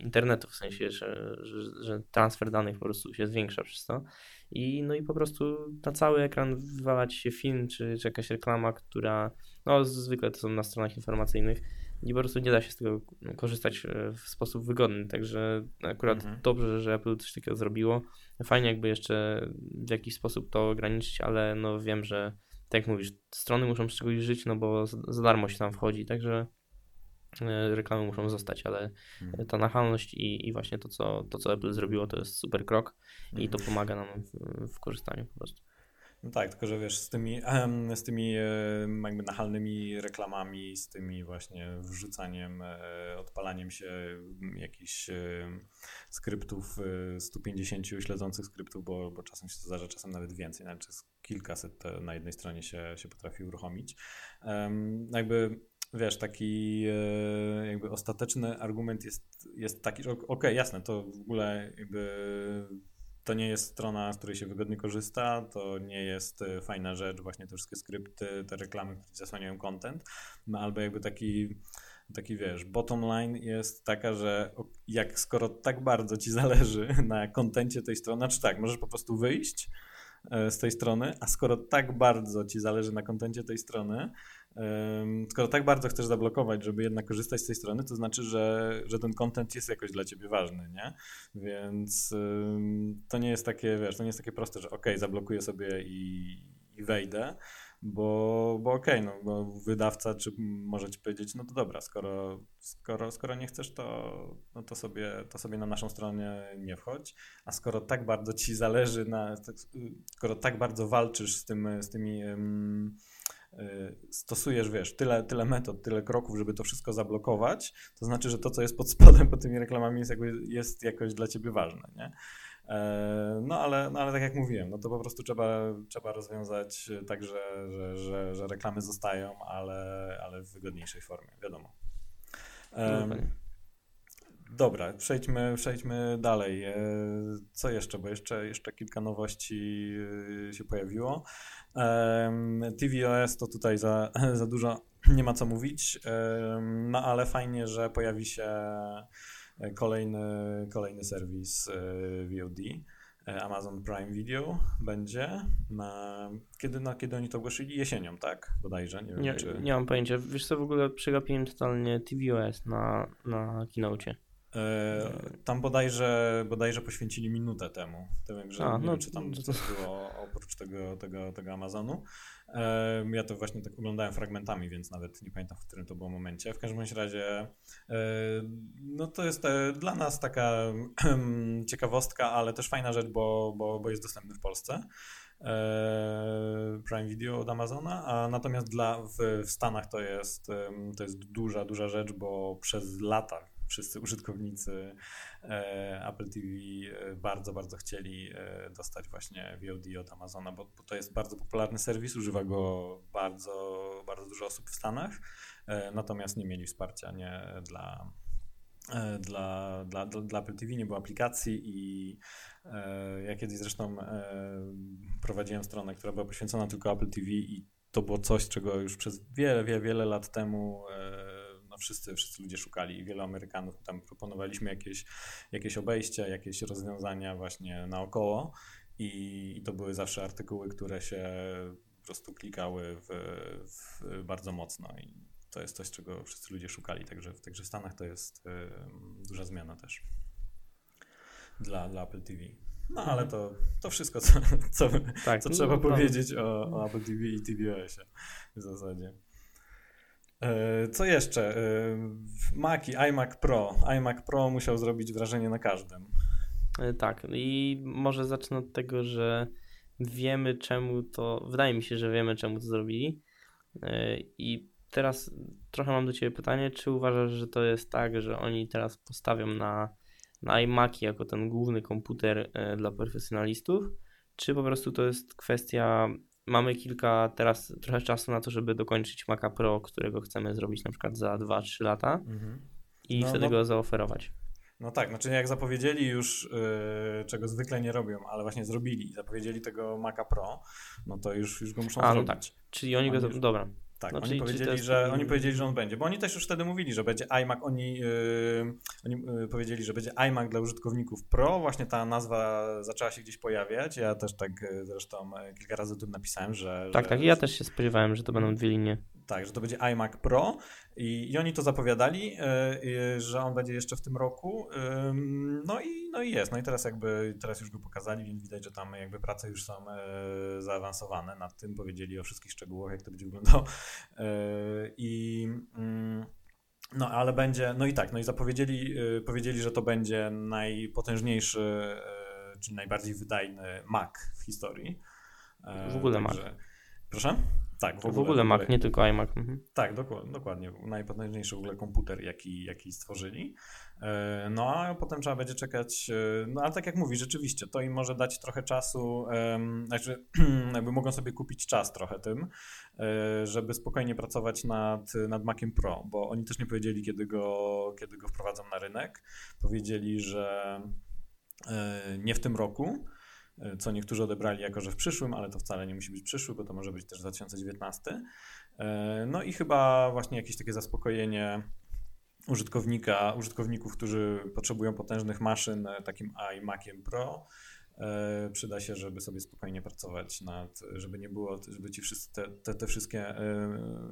internetu, w sensie, że, że, że, transfer danych po prostu się zwiększa przez to i no i po prostu na cały ekran wywala ci się film, czy, czy jakaś reklama, która, no zwykle to są na stronach informacyjnych, i po prostu nie da się z tego korzystać e, w sposób wygodny. Także akurat mhm. dobrze, że Apple coś takiego zrobiło. Fajnie jakby jeszcze w jakiś sposób to ograniczyć, ale no wiem, że tak jak mówisz, strony muszą z czegoś żyć, no bo za darmo się tam wchodzi, także reklamy muszą zostać, ale mhm. ta nachalność i, i właśnie to co, to, co Apple zrobiło, to jest super krok mhm. i to mhm. pomaga nam w, w korzystaniu po prostu. No tak, tylko że wiesz, z tymi, z tymi jakby nachalnymi reklamami, z tymi właśnie wrzucaniem, e, odpalaniem się jakichś skryptów, 150 e, śledzących skryptów, bo, bo czasem się to zdarza, czasem nawet więcej, nawet kilkaset na jednej stronie się, się potrafi uruchomić. Jakby wiesz, taki e, jakby ostateczny argument jest, jest taki, że okej, okay, jasne, to w ogóle jakby to nie jest strona, z której się wygodnie korzysta, to nie jest e, fajna rzecz, właśnie te wszystkie skrypty, te reklamy, które zasłaniają content, no albo jakby taki, taki wiesz, bottom line jest taka, że jak skoro tak bardzo ci zależy <laughs> na kontencie tej strony, znaczy tak, możesz po prostu wyjść e, z tej strony, a skoro tak bardzo ci zależy na kontencie tej strony, Skoro tak bardzo chcesz zablokować, żeby jednak korzystać z tej strony, to znaczy, że, że ten content jest jakoś dla ciebie ważny, nie? Więc to nie jest takie, wiesz, to nie jest takie proste, że ok, zablokuję sobie i, i wejdę, bo, bo okej, okay, no bo wydawca czy może ci powiedzieć, no to dobra, skoro, skoro, skoro nie chcesz, to, no to, sobie, to sobie na naszą stronę nie wchodź, a skoro tak bardzo ci zależy na, skoro tak bardzo walczysz z, tym, z tymi stosujesz, wiesz, tyle, tyle metod, tyle kroków, żeby to wszystko zablokować, to znaczy, że to, co jest pod spodem <laughs> pod tymi reklamami jest, jakby, jest jakoś dla ciebie ważne, nie? E, no ale, no ale tak jak mówiłem, no to po prostu trzeba, trzeba rozwiązać tak, że, że, że, że reklamy zostają, ale, ale w wygodniejszej formie, wiadomo. Um, dobra, przejdźmy, przejdźmy dalej. E, co jeszcze? Bo jeszcze, jeszcze kilka nowości y, się pojawiło. tvOS to tutaj za, za dużo nie ma co mówić, no ale fajnie, że pojawi się kolejny, kolejny serwis e, VOD. E, Amazon Prime Video będzie na, kiedy, na, kiedy oni to ogłosili? Jesienią, tak? Bodajże, nie wiem nie, czy... Nie mam pojęcia. Wiesz co, w ogóle przegapiłem totalnie tvOS na, na keynote. E, tam bodajże, bodajże poświęcili minutę temu. To wiem, że A, nie no, wiem, czy tam coś było oprócz tego, tego, tego Amazonu. E, ja to właśnie tak oglądałem fragmentami, więc nawet nie pamiętam, w którym to było momencie. W każdym razie e, no to jest dla nas taka ciekawostka, ale też fajna rzecz, bo, bo, bo jest dostępny w Polsce. Prime Video od Amazona, a natomiast dla, w, w Stanach to jest, to jest duża, duża rzecz, bo przez lata wszyscy użytkownicy e, Apple TV e, bardzo, bardzo chcieli e, dostać właśnie VOD od Amazona, bo, bo to jest bardzo popularny serwis, używa go bardzo, bardzo dużo osób w Stanach, natomiast nie mieli wsparcia nie dla, dla, dla, dla Apple TV, nie było aplikacji i ja kiedyś zresztą prowadziłem stronę, która była poświęcona tylko Apple TV i to było coś, czego już przez wiele, wiele, wiele lat temu wszyscy, wszyscy ludzie szukali i wielu Amerykanów tam proponowaliśmy jakieś, jakieś obejścia, jakieś rozwiązania właśnie naokoło i, i to były zawsze artykuły, które się po prostu klikały w, w bardzo mocno i to jest coś, czego wszyscy ludzie szukali, także, także w Stanach to jest y, duża zmiana też dla, dla Apple TV. No ale to, to wszystko, co, co, tak, co no, trzeba no, powiedzieć o, o Apple TV i tvOSie w zasadzie. E, co jeszcze? E, Maki, iMac Pro. iMac Pro musiał zrobić wrażenie na każdym. E, tak, i może zacznę od tego, że wiemy czemu to, wydaje mi się, że wiemy czemu to zrobili. I teraz trochę mam do Ciebie pytanie, czy uważasz, że to jest tak, że oni teraz postawią na, na iMaki jako ten główny komputer dla profesjonalistów, czy po prostu to jest kwestia mamy kilka teraz trochę czasu na to, żeby dokończyć Maca Pro, którego chcemy zrobić na przykład za 2-3 lata mhm. i no, wtedy no, go zaoferować. No tak, znaczy jak zapowiedzieli już, yy, czego zwykle nie robią, ale właśnie zrobili, zapowiedzieli tego Maca Pro, no to już, już go muszą A, zrobić. No tak, czyli oni, oni go, już... dobra, tak, no, oni, powiedzieli, że, oni powiedzieli, że on będzie, bo oni też już wtedy mówili, że będzie iMac, oni, yy, oni yy, powiedzieli, że będzie iMac dla użytkowników Pro, właśnie ta nazwa zaczęła się gdzieś pojawiać, ja też tak yy, zresztą yy, kilka razy tu napisałem, że... Tak, że, tak, ja też się spodziewałem, że to będą dwie linie. Tak, że to będzie iMac Pro i, i oni to zapowiadali, yy, że on będzie jeszcze w tym roku, no i, no i jest, no i teraz jakby, teraz już go pokazali, więc widać, że tam jakby prace już są zaawansowane nad tym, powiedzieli o wszystkich szczegółach, jak to będzie wyglądało i... Mm, no, ale będzie, no i tak, no i zapowiedzieli, powiedzieli, że to będzie najpotężniejszy, czyli najbardziej wydajny Mac w historii. W ogóle Także, Mac. Proszę? Tak, w ogóle, w ogóle Mac, nie tylko iMac. Mhm. Tak, dokładnie, dokładnie. Najpotężniejszy w ogóle komputer, jaki, jaki stworzyli. E, no a potem trzeba będzie czekać, e, no ale tak jak mówisz, rzeczywiście, to im może dać trochę czasu, znaczy <clears throat> jakby mogą sobie kupić czas trochę tym, e, żeby spokojnie pracować nad, nad Maciem Pro, bo oni też nie powiedzieli, kiedy go, kiedy go wprowadzą na rynek. Powiedzieli, że nie w tym roku, co niektórzy odebrali jako, że w przyszłym, ale to wcale nie musi być przyszły, bo to może być też 2019. E, no i chyba właśnie jakieś takie zaspokojenie użytkownika, użytkowników, którzy potrzebują potężnych maszyn, e, takim iMaciem Pro, E, przyda się, żeby sobie spokojnie pracować nad, żeby nie było, żeby ci wszyscy, te, te, te wszystkie e,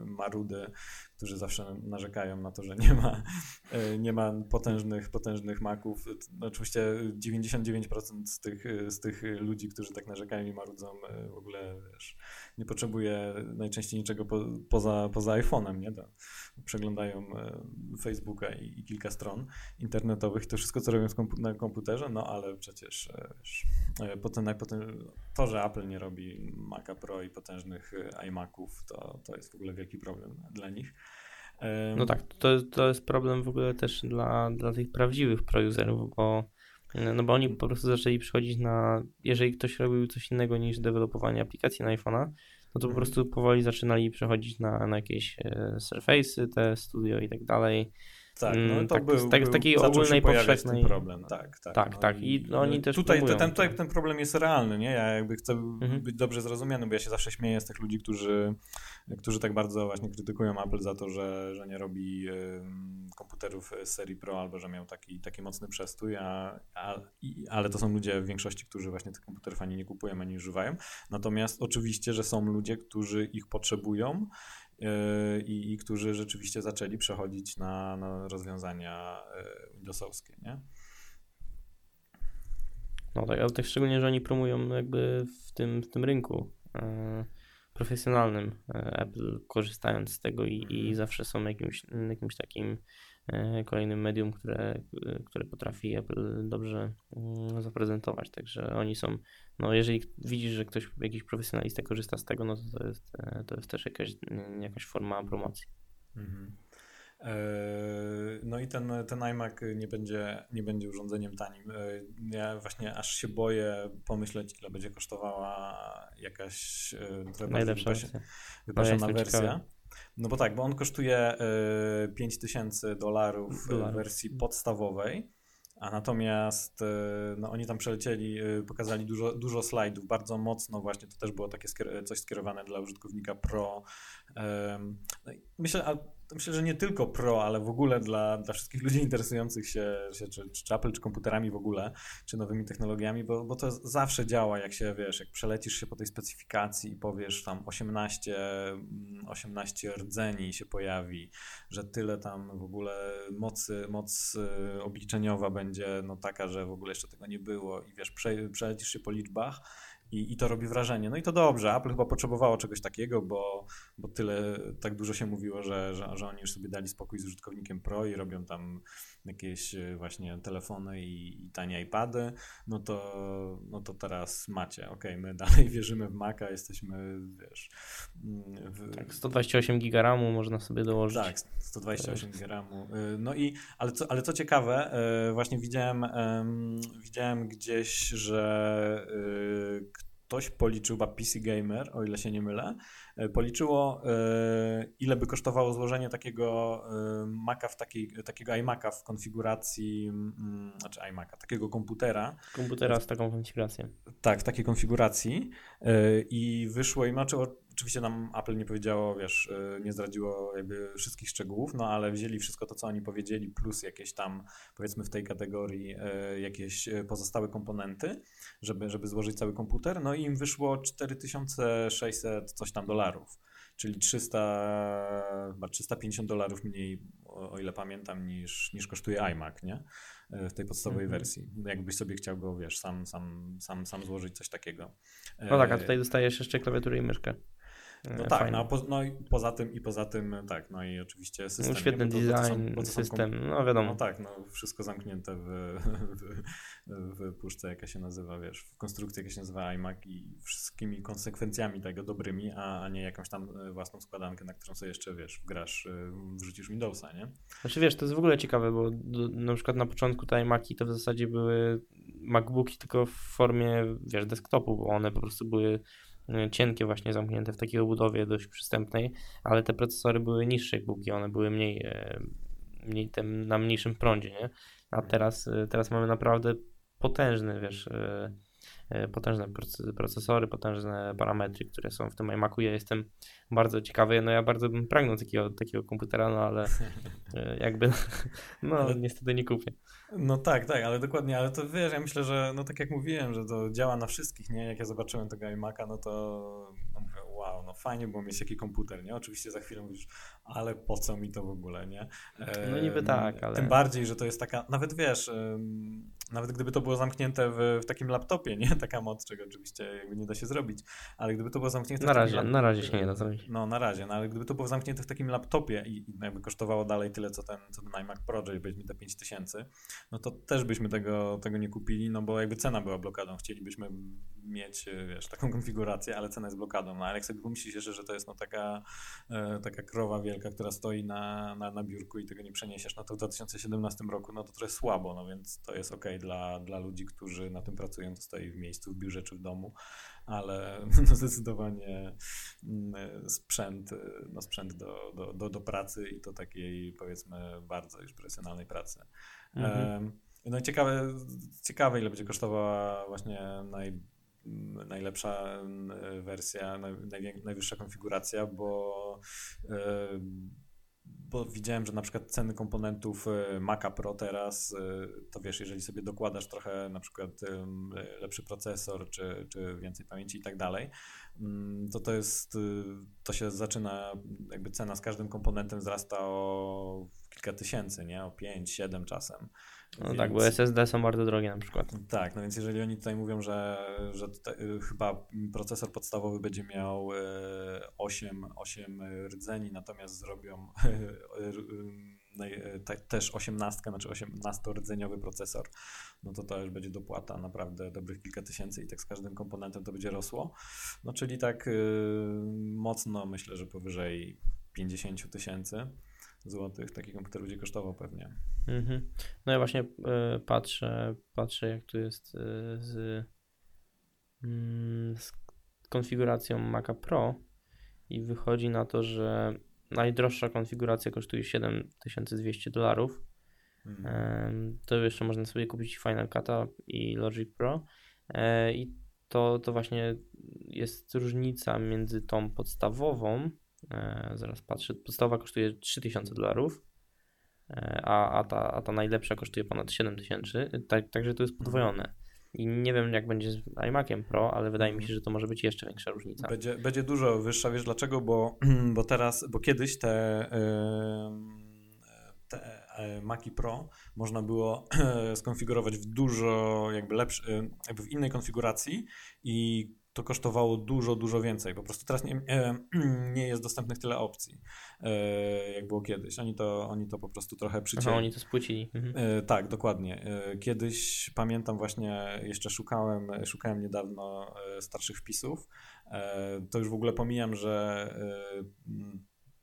marudy, którzy zawsze narzekają na to, że nie ma, e, nie ma potężnych, potężnych maków. Oczywiście 99% z tych, z tych ludzi, którzy tak narzekają i marudzą w ogóle, wiesz, nie potrzebuje najczęściej niczego po, poza, poza iPhone'em, nie? To przeglądają Facebooka i, i, kilka stron internetowych, to wszystko, co robią na komputerze, no ale przecież wiesz, E, potem, potem to, że Apple nie robi Maca Pro i potężnych e, iMaców, to, to jest w ogóle wielki problem dla nich. No tak, to, to jest problem w ogóle też dla, dla tych prawdziwych pro-userów, bo, no bo oni po prostu zaczęli przychodzić na, jeżeli ktoś robił coś innego niż dewelopowanie aplikacji na iPhone'a, no to po mhm. prostu powoli zaczynali przechodzić na, na jakieś e, Surface'y, te studio i tak dalej. Tak, no mm, to tak, był, tak, był, takiej ogólnej powszechnej problem. Tak, tak. Tak, no tak. I, i oni też tutaj, ten, ten, tutaj ten problem jest realny, nie? Ja jakby chcę mhm. być dobrze zrozumiany, bo ja się zawsze śmieję z tych ludzi, którzy, którzy tak bardzo właśnie krytykują Apple za to, że, że nie robi komputerów serii Pro albo że miał taki, taki mocny przestój, a, a, ale to są ludzie w większości, którzy właśnie tych komputerów ani nie kupują, ani używają. Natomiast oczywiście, że są ludzie, którzy ich potrzebują E, i, i którzy rzeczywiście zaczęli przechodzić na, na rozwiązania e, Windowsowskie, nie? No tak, ale tak szczególnie, że oni promują jakby w tym, w tym rynku e, profesjonalnym Apple, korzystając z tego i, i mhm. zawsze są jakimś, jakimś takim E, kolejnym medium, które, które potrafi Apple dobrze mm, zaprezentować. Także oni są, no jeżeli widzisz, że ktoś, jakiś profesjonalista korzysta z tego, no to to jest, e, to jest też jakaś, mm, jakaś forma promocji. Mhm. E, no i ten, ten iMac nie będzie, nie będzie urządzeniem tanim. Ja właśnie aż się boję pomyśleć, ile będzie kosztowała jakaś najlepsza wypasiona no, wersja. Ciekawy. No bo tak, bo on kosztuje y, 5000 dolarów w wersji podstawowej, a natomiast y, no, oni tam przelecieli, y, pokazali dużo, dużo slajdów, bardzo mocno właśnie, to też było takie skier coś skierowane dla użytkownika Pro. No myślę, a myślę, że nie tylko Pro, ale w ogóle dla, dla wszystkich ludzi interesujących się, się czy, czy Apple, czy komputerami w ogóle, czy nowymi technologiami, bo, bo to zawsze działa, jak się, wiesz, jak przelecisz się po tej specyfikacji i powiesz tam 18, 18 mm, rdzeni się pojawi, że tyle tam w ogóle mocy, moc y, obliczeniowa będzie no taka, że w ogóle jeszcze tego nie było i wiesz, prze, przelecisz się po liczbach I, I to robi wrażenie. No i to dobrze. Apple chyba potrzebowało czegoś takiego, bo, bo tyle, tak dużo się mówiło, że, że, że oni już sobie dali spokój z użytkownikiem Pro i robią tam jakieś e, właśnie telefony i, i tanie iPady. No to, no to teraz macie. Ok, my <laughs> dalej wierzymy w Maca, jesteśmy, wiesz. Mm, w... Tak, 128 giga RAMu można sobie dołożyć. Tak, 128 giga RAMu. E, no i, ale co, ale co ciekawe, e, właśnie widziałem, widziałem gdzieś, że ktoś policzył, chyba PC Gamer, o ile się nie mylę, e, policzyło, e, ile by kosztowało złożenie takiego e, Maca w takiej, takiego iMac'a w konfiguracji, mm, znaczy iMac'a, takiego komputera. Komputera z taką konfiguracją. Tak, w takiej konfiguracji i wyszło im, znaczy Oczywiście nam Apple nie powiedziało, wiesz, y, nie zdradziło jakby wszystkich szczegółów, no ale wzięli wszystko to, co oni powiedzieli, plus jakieś tam, powiedzmy w tej kategorii, y, jakieś y, pozostałe komponenty, żeby, żeby złożyć cały komputer, no i im wyszło 4600 coś tam dolarów czyli 300, chyba 350 dolarów mniej, o, ile pamiętam, niż, niż kosztuje iMac, nie? W tej podstawowej mm -hmm. wersji. Jakbyś sobie chciał go, wiesz, sam, sam, sam, sam złożyć coś takiego. No tak, a tutaj dostajesz jeszcze klawiaturę i myszkę. No e, tak, no, po, no, i poza tym i poza tym tak, no i oczywiście no, system. No, świetny design, to są, to system, no wiadomo. No tak, no wszystko zamknięte w, w, w puszce, jaka się nazywa, wiesz, w konstrukcji, jaka się nazywa iMac i wszystkimi konsekwencjami tego dobrymi, a, a nie jakąś tam e, własną składankę, na którą sobie jeszcze, wiesz, wgrasz, e, wrzucisz Windowsa, nie? Znaczy wiesz, to jest w ogóle ciekawe, bo do, na przykład na początku te iMaki to w zasadzie były MacBooki tylko w formie, wiesz, desktopu, bo one po prostu były cienkie właśnie zamknięte w takiej obudowie dość przystępnej, ale te procesory były niższej półki, one były mniej, e, mniej tem, na mniejszym prądzie, nie? A mhm. teraz, e, teraz mamy naprawdę potężny, wiesz, e, potężne procesory, potężne parametry, które są w tym iMacu. Ja jestem bardzo ciekawy, no ja bardzo bym pragnął takiego, takiego komputera, no ale jakby, <laughs> no ale... niestety nie kupię. No tak, tak, ale dokładnie, ale to wiesz, ja myślę, że no tak jak mówiłem, że to działa na wszystkich, nie? Jak ja zobaczyłem tego iMac'a, no to no mówię, wow, no fajnie było mieć taki komputer, nie? Oczywiście za chwilę mówisz, ale po co mi to w ogóle, nie? No niby tak, ale... Tym bardziej, że to jest taka, nawet wiesz, nawet gdyby to było zamknięte w, w takim laptopie, nie? <laughs> Taka moc, czego oczywiście jakby nie da się zrobić, ale gdyby to było zamknięte na razie, na razie się nie da zrobić. No na razie, no ale gdyby to było zamknięte w takim laptopie i, i jakby kosztowało dalej tyle, co ten, co ten iMac Pro, czyli powiedzmy te 5000, no to też byśmy tego, tego nie kupili, no bo jakby cena była blokadą. Chcielibyśmy mieć, wiesz, taką <laughs> konfigurację, ale cena jest blokadą. No ale jak sobie pomyślisz jeszcze, że to jest no taka, e, taka krowa wielka, która stoi na, na, na biurku i tego nie przeniesiesz, no to w 2017 roku, no to trochę słabo, no więc to jest dla, dla ludzi, którzy na tym pracują, to stoi w miejscu, w biurze czy w domu ale <laughs> no zdecydowanie mm, sprzęt, no sprzęt do, do, do, do pracy i to takiej powiedzmy bardzo już profesjonalnej pracy. Mhm. No i ciekawe, ciekawe, ile będzie kosztowała właśnie naj, najlepsza wersja, naj, najwyższa konfiguracja, bo bo widziałem, że na przykład ceny komponentów y, Maca Pro teraz, y, to wiesz, jeżeli sobie dokładasz trochę na przykład lepszy procesor, czy, czy więcej pamięci i tak dalej, mm, to to jest, y, to się zaczyna, jakby cena z każdym komponentem wzrasta o kilka tysięcy, nie? O 5, 7 czasem. No więc... tak, bo SSD są bardzo drogie na przykład. Tak, no więc jeżeli oni tutaj mówią, że, że tutaj, y, chyba procesor podstawowy będzie miał 8, y, 8 rdzeni, natomiast zrobią <laughs> y, też 18, znaczy 18-rdzeniowy procesor, no to to już będzie dopłata naprawdę dobrych kilka tysięcy i tak z każdym komponentem to będzie rosło. No czyli tak mocno myślę, że powyżej 50 tysięcy złotych taki komputer będzie kosztował pewnie. Mhm. No ja właśnie y, patrzę, patrzę jak tu jest y, z, y, z konfiguracją Maca Pro i wychodzi na to, że najdroższa konfiguracja kosztuje 7200 dolarów. Mhm. To jeszcze można sobie kupić Final Cut i Logic Pro. E, I to, to właśnie jest różnica między tą podstawową E, zaraz patrzę, podstawowa kosztuje 3000 dolarów, e, a, a, ta, a ta najlepsza kosztuje ponad 7000, tak, także to jest podwojone. I nie wiem, jak będzie z iMaciem Pro, ale wydaje mi się, że to może być jeszcze większa różnica. Będzie, będzie dużo wyższa, wiesz dlaczego? Bo, <clears throat> bo teraz, bo kiedyś te, te Maci Pro można było <clears throat> skonfigurować w dużo jakby lepszy, jakby w innej konfiguracji i to kosztowało dużo, dużo więcej. Po prostu teraz nie, <clears throat> nie jest dostępnych tyle opcji, e, jak było kiedyś. Oni to, oni to po prostu trochę przycięli. Aha, oni to spłycili. Mhm. E, tak, dokładnie. E, kiedyś pamiętam właśnie, jeszcze szukałem, szukałem niedawno starszych wpisów. To już w ogóle pomijam, że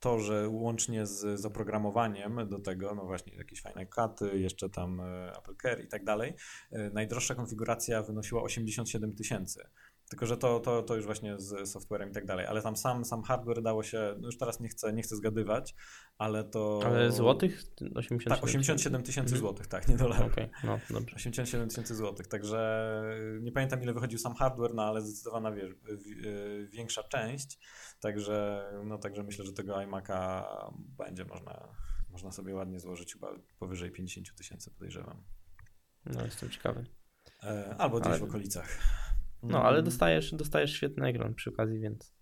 to, że łącznie z, z oprogramowaniem do tego, no właśnie jakieś fajne katy, jeszcze tam Apple Care i tak dalej, najdroższa konfiguracja wynosiła 87 tysięcy. Tylko, że to, to, to już właśnie z softwarem i tak dalej, ale tam sam, sam hardware dało się, no już teraz nie chcę, nie chcę zgadywać, ale to... Ale złotych? 87 tak, 87 tysięcy mhm. złotych, tak, nie dolarów. Okay. no dobrze. 87 tysięcy złotych, także nie pamiętam ile wychodził sam hardware, no ale zdecydowana wiesz, większa część, także, no także myślę, że tego iMac'a będzie można, można sobie ładnie złożyć chyba powyżej 50 tysięcy podejrzewam. No jestem ciekawy. E, albo gdzieś ale... w okolicach. No, ale mm. dostajesz, dostajesz świetny ekran przy okazji, więc.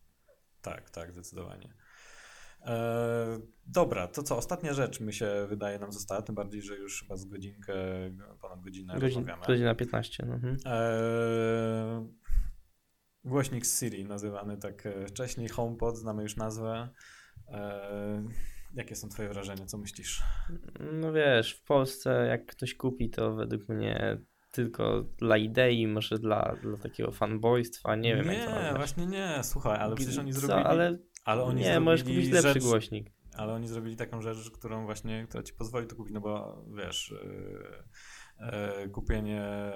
Tak, tak, zdecydowanie. E, dobra, to co, ostatnia rzecz mi się wydaje nam została, tym bardziej, że już chyba z godzinkę, ponad godzinę Godzin, rozmawiamy. Godzina 15, no. Mhm. E, głośnik z Siri, nazywany tak e, wcześniej, HomePod, znamy już nazwę. Jakie są twoje wrażenia, co myślisz? No wiesz, w Polsce jak ktoś kupi, to według mnie tylko dla idei, może dla, dla takiego fanboystwa, nie wiem nie, jak to Nie, właśnie nie, słuchaj, ale przecież oni zrobili... Co, ale, ale oni nie, zrobili możesz kupić lepszy rzecz, głośnik. Ale oni zrobili taką rzecz, którą właśnie, która ci pozwoli to kupić, no bo wiesz, yy, kupienie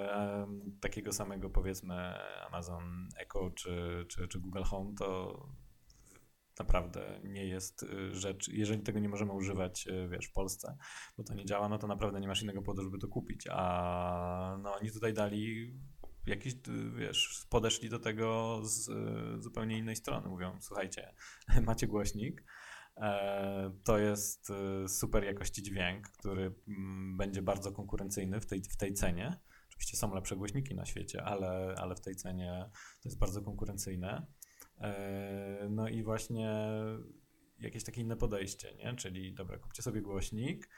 takiego samego powiedzmy Amazon Echo czy, czy, czy Google Home to naprawdę nie jest y, rzecz, jeżeli tego nie możemy używać, y, wiesz, w Polsce, bo to nie działa, no to naprawdę nie masz innego powodu, żeby to kupić, a no oni tutaj dali jakiś, y, wiesz, podeszli do tego z zupełnie innej strony, mówią, słuchajcie, <laughs> macie głośnik, e, to jest super jakości dźwięk, który mm, będzie bardzo konkurencyjny w tej, w tej cenie. Oczywiście są lepsze głośniki na świecie, ale, ale w tej cenie to jest bardzo konkurencyjne. E, no i właśnie jakieś takie inne podejście, nie? Czyli dobra, kupcie sobie głośnik,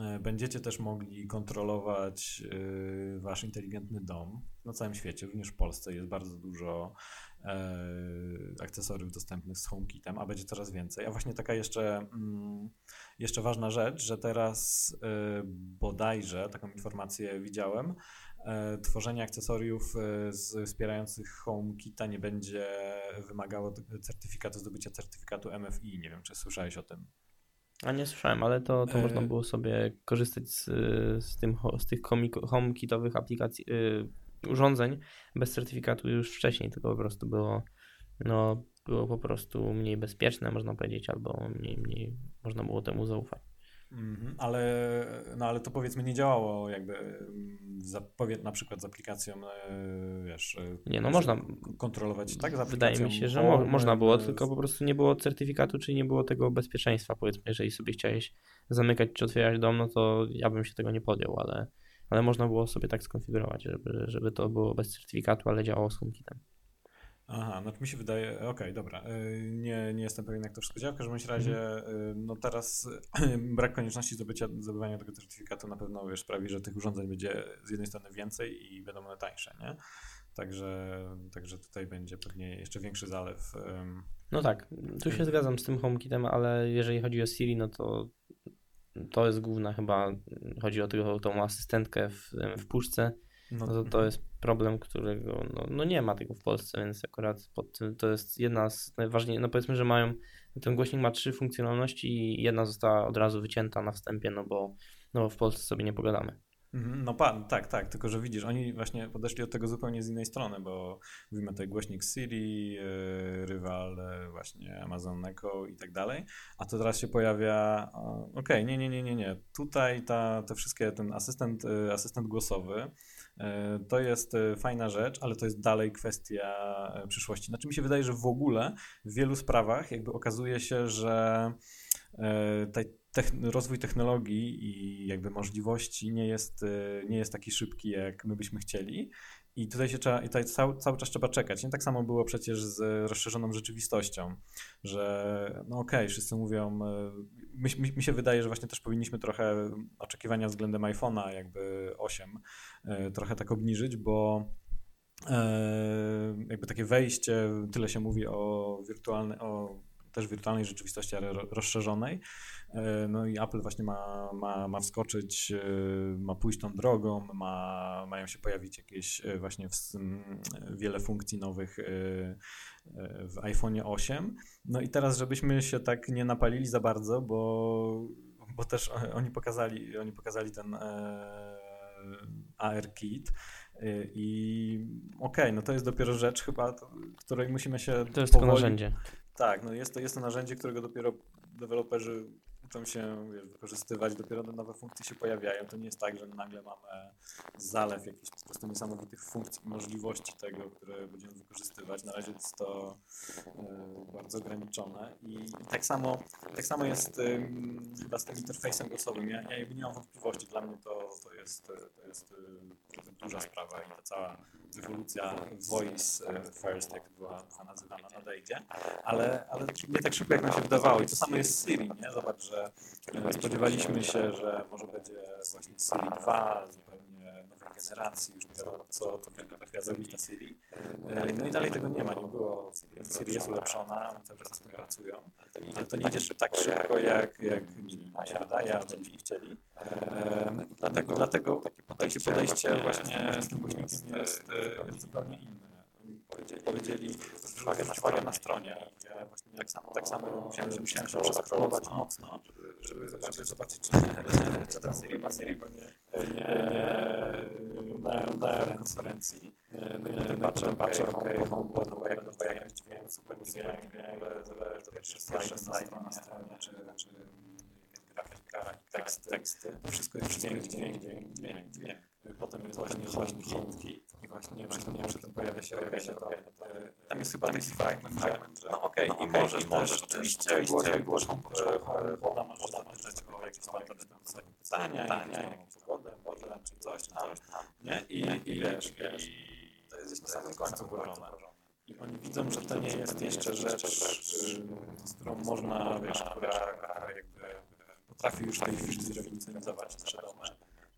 e, będziecie też mogli kontrolować e, wasz inteligentny dom na całym świecie, również w Polsce jest bardzo dużo akcesoriów dostępnych z HomeKitem, a będzie coraz więcej. A właśnie taka jeszcze, mm, jeszcze ważna rzecz, że teraz bodajże, taką informację widziałem, tworzenie akcesoriów e, z, wspierających HomeKita nie będzie wymagało certyfikatu, zdobycia certyfikatu MFI. Nie wiem, czy słyszałeś o tym. A nie słyszałem, ale to, to e... można było sobie korzystać z, z, tym, z tych HomeKitowych aplikacji, yy, urządzeń bez certyfikatu już wcześniej, tylko po prostu było, no, było po prostu mniej bezpieczne, można powiedzieć, albo mniej, mniej można było temu zaufać. Mm, ale, no ale to powiedzmy nie działało jakby mm, zapowie, na przykład z aplikacją, e, wiesz, e, nie, no można kontrolować tak z Wydaje mi się, że mo można było, tylko po prostu nie było certyfikatu, czyli nie było tego bezpieczeństwa, powiedzmy, jeżeli sobie chciałeś zamykać czy otwierać dom, no to ja bym się tego nie podjął, ale, ale można było sobie tak skonfigurować, żeby, żeby to było bez certyfikatu, ale działało z HomeKitem. Aha, no to mi się wydaje, okej, okay, dobra. Y, nie, nie jestem pewien, jak to wszystko działa. W każdym razie, mm. no teraz <clears throat> brak konieczności zdobycia, zdobywania tego certyfikatu na pewno wiesz, sprawi, że tych urządzeń będzie z jednej strony więcej i będą one tańsze, nie? Także, także tutaj będzie pewnie jeszcze większy zalew. No tak, tu się zgadzam z tym HomeKitem, ale jeżeli chodzi o Siri, no to to jest główna chyba, chodzi o tą asystentkę w, w puszce no, to, to jest problem, którego no, no, nie ma tego w Polsce, więc akurat pod tym, to jest jedna z najważniejszych, no powiedzmy, że mają, ten głośnik ma trzy funkcjonalności i jedna została od razu wycięta na wstępie, no bo, no w Polsce sobie nie pogadamy. Mhm, no pan, tak, tak, tylko że widzisz, oni właśnie podeszli od tego zupełnie z innej strony, bo mówimy tutaj głośnik Siri, yy, rywal yy, właśnie Amazon Echo i tak dalej, a to teraz się pojawia, okej, okay, nie, nie, nie, nie, nie, tutaj ta, te wszystkie, ten asystent, yy, asystent głosowy, to jest e, fajna rzecz, ale to jest dalej kwestia e, przyszłości. Znaczy mi się wydaje, że w ogóle w wielu sprawach jakby okazuje się, że rozwój technologii i jakby możliwości nie jest, nie jest taki szybki, jak my byśmy chcieli. I tutaj się trzeba, i tutaj cały, cały czas trzeba czekać. Nie tak samo było przecież z rozszerzoną rzeczywistością, że no okej, okay, wszyscy mówią, mi, mi, mi, się wydaje, że właśnie też powinniśmy trochę oczekiwania względem iPhone'a jakby 8 trochę tak obniżyć, bo E, jakby takie wejście, tyle się mówi o wirtualnej, o też wirtualnej rzeczywistości, ale rozszerzonej. E, no i Apple właśnie ma, ma, ma wskoczyć, e, ma pójść tą drogą, ma, mają się pojawić jakieś właśnie w, wiele funkcji nowych w iPhone 8. No i teraz, żebyśmy się tak nie napalili za bardzo, bo, bo też oni pokazali, oni pokazali ten AR Kit, Y, I okej, okay, no to jest dopiero rzecz chyba, której musimy się. To jest powoli... to narzędzie. Tak, no jest to, jest to narzędzie, którego dopiero deweloperzy uczą się wiesz, wykorzystywać, dopiero te nowe funkcje się pojawiają. To nie jest tak, że nagle mamy zalew jakichś po prostu niesamowitych funkcji, możliwości tego, które będziemy wykorzystywać. Na razie jest to y, bardzo ograniczone i, i, tak, samo, tak samo jest y, chyba z tym interfejsem głosowym. Ja, ja nie mam wątpliwości, dla mnie to, to jest, to jest y, duża sprawa i ta cała rewolucja voice e, first, jak była, była nazywana, nadejdzie, ale, ale nie tak szybko, jak nam się wydawało. I to samo jest z Siri, nie? Zobacz, że e, spodziewaliśmy się, że może będzie właśnie Siri 2, zupełnie nowej generacji, już dopiero co to będzie zrobić na Siri. E, no i dalej tego nie ma, nie było. Siri jest ulepszona, cały czas tym pracują, ale to nie idzie tak szybko, jak, jak się wydaje, albo byśmy chcieli. Dlatego, dlatego takie podejście właśnie z tym głośnikiem jest zupełnie inne. Powiedzieli, uwagę na, na stronie. Ja właśnie tak samo, tak samo musiałem, musiałem się przeskrolować mocno, żeby, żeby, zobaczyć, czy, czy seria ma serię nie, nie dają konferencji. No i patrzę, patrzę, okej, HomePod, no jak to jakiś dźwięk, super dźwięk, to pierwszy slajd na stronie, czy, czy grafika, tekst, teksty, to wszystko jest dźwięk, dźwięk, dźwięk, dźwięk, dźwięk. Potem jest właśnie głośnik hitki i właśnie tym, przy tym pojawia się, pojawia się to. Tam jest chyba taki fragment, że no okej, okay, i możesz, możesz oczywiście głośno poda można myśleć o jakieś tam pytania, pytania, pogodę, może czy coś tam, nie? I, i wiesz, i to jest na samym końcu włożone. I oni widzą, że to nie jest jeszcze rzecz, z którą można, wiesz, która jakby potrafi już tej chwili zrewolucjonizować nasze domy.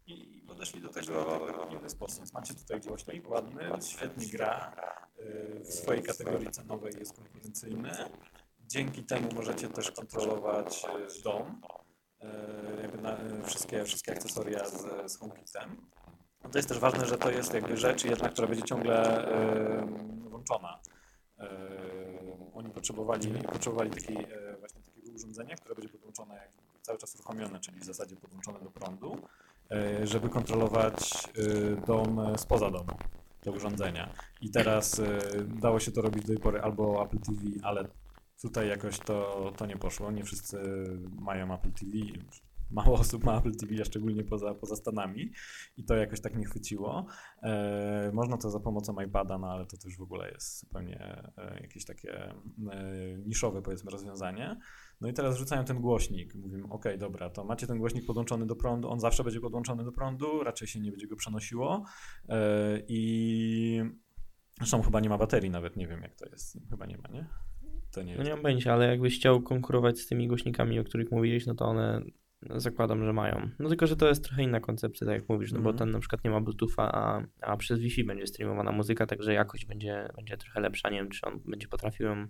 I podeszli do tego w inny sposób. Macie tutaj głośnik ładny, świetnie gra, y, w swojej kategorii cenowej jest konkurencyjny. Dzięki temu możecie też kontrolować y, dom, y, jakby na, wszystkie, wszystkie akcesoria z, z HomeKitem. No to jest też ważne, że to jest jakby rzecz jedna, która będzie ciągle włączona. Oni potrzebowali, potrzebowali taki, właśnie takiego urządzenia, które będzie podłączone cały czas uruchomione, czyli w zasadzie podłączone do prądu, e, żeby kontrolować e, dom spoza domu, te urządzenia. I teraz e, dało się to robić do tej pory albo Apple TV, ale tutaj jakoś to, to nie poszło. Nie wszyscy mają Apple TV. Mało osób ma Apple TV, a szczególnie poza, poza Stanami i to jakoś tak nie chwyciło. E, można to za pomocą iPada, no ale to też w ogóle jest zupełnie e, jakieś takie e, niszowe powiedzmy rozwiązanie. No i teraz rzucają ten głośnik. Mówimy, ok, dobra, to macie ten głośnik podłączony do prądu, on zawsze będzie podłączony do prądu, raczej się nie będzie go przenosiło. Yy, I zresztą chyba nie ma baterii nawet, nie wiem jak to jest. Chyba nie ma, nie? To nie, no nie mam pojęcia, ale jakbyś chciał konkurować z tymi głośnikami, o których mówiłeś, no to one zakładam, że mają. No tylko, że to jest trochę inna koncepcja, tak jak mówisz, no mm. bo mhm. ten na przykład nie ma Bluetootha, a, a przez Wi-Fi będzie streamowana muzyka, także jakość będzie, będzie trochę lepsza. Nie wiem, czy on będzie potrafił ją E,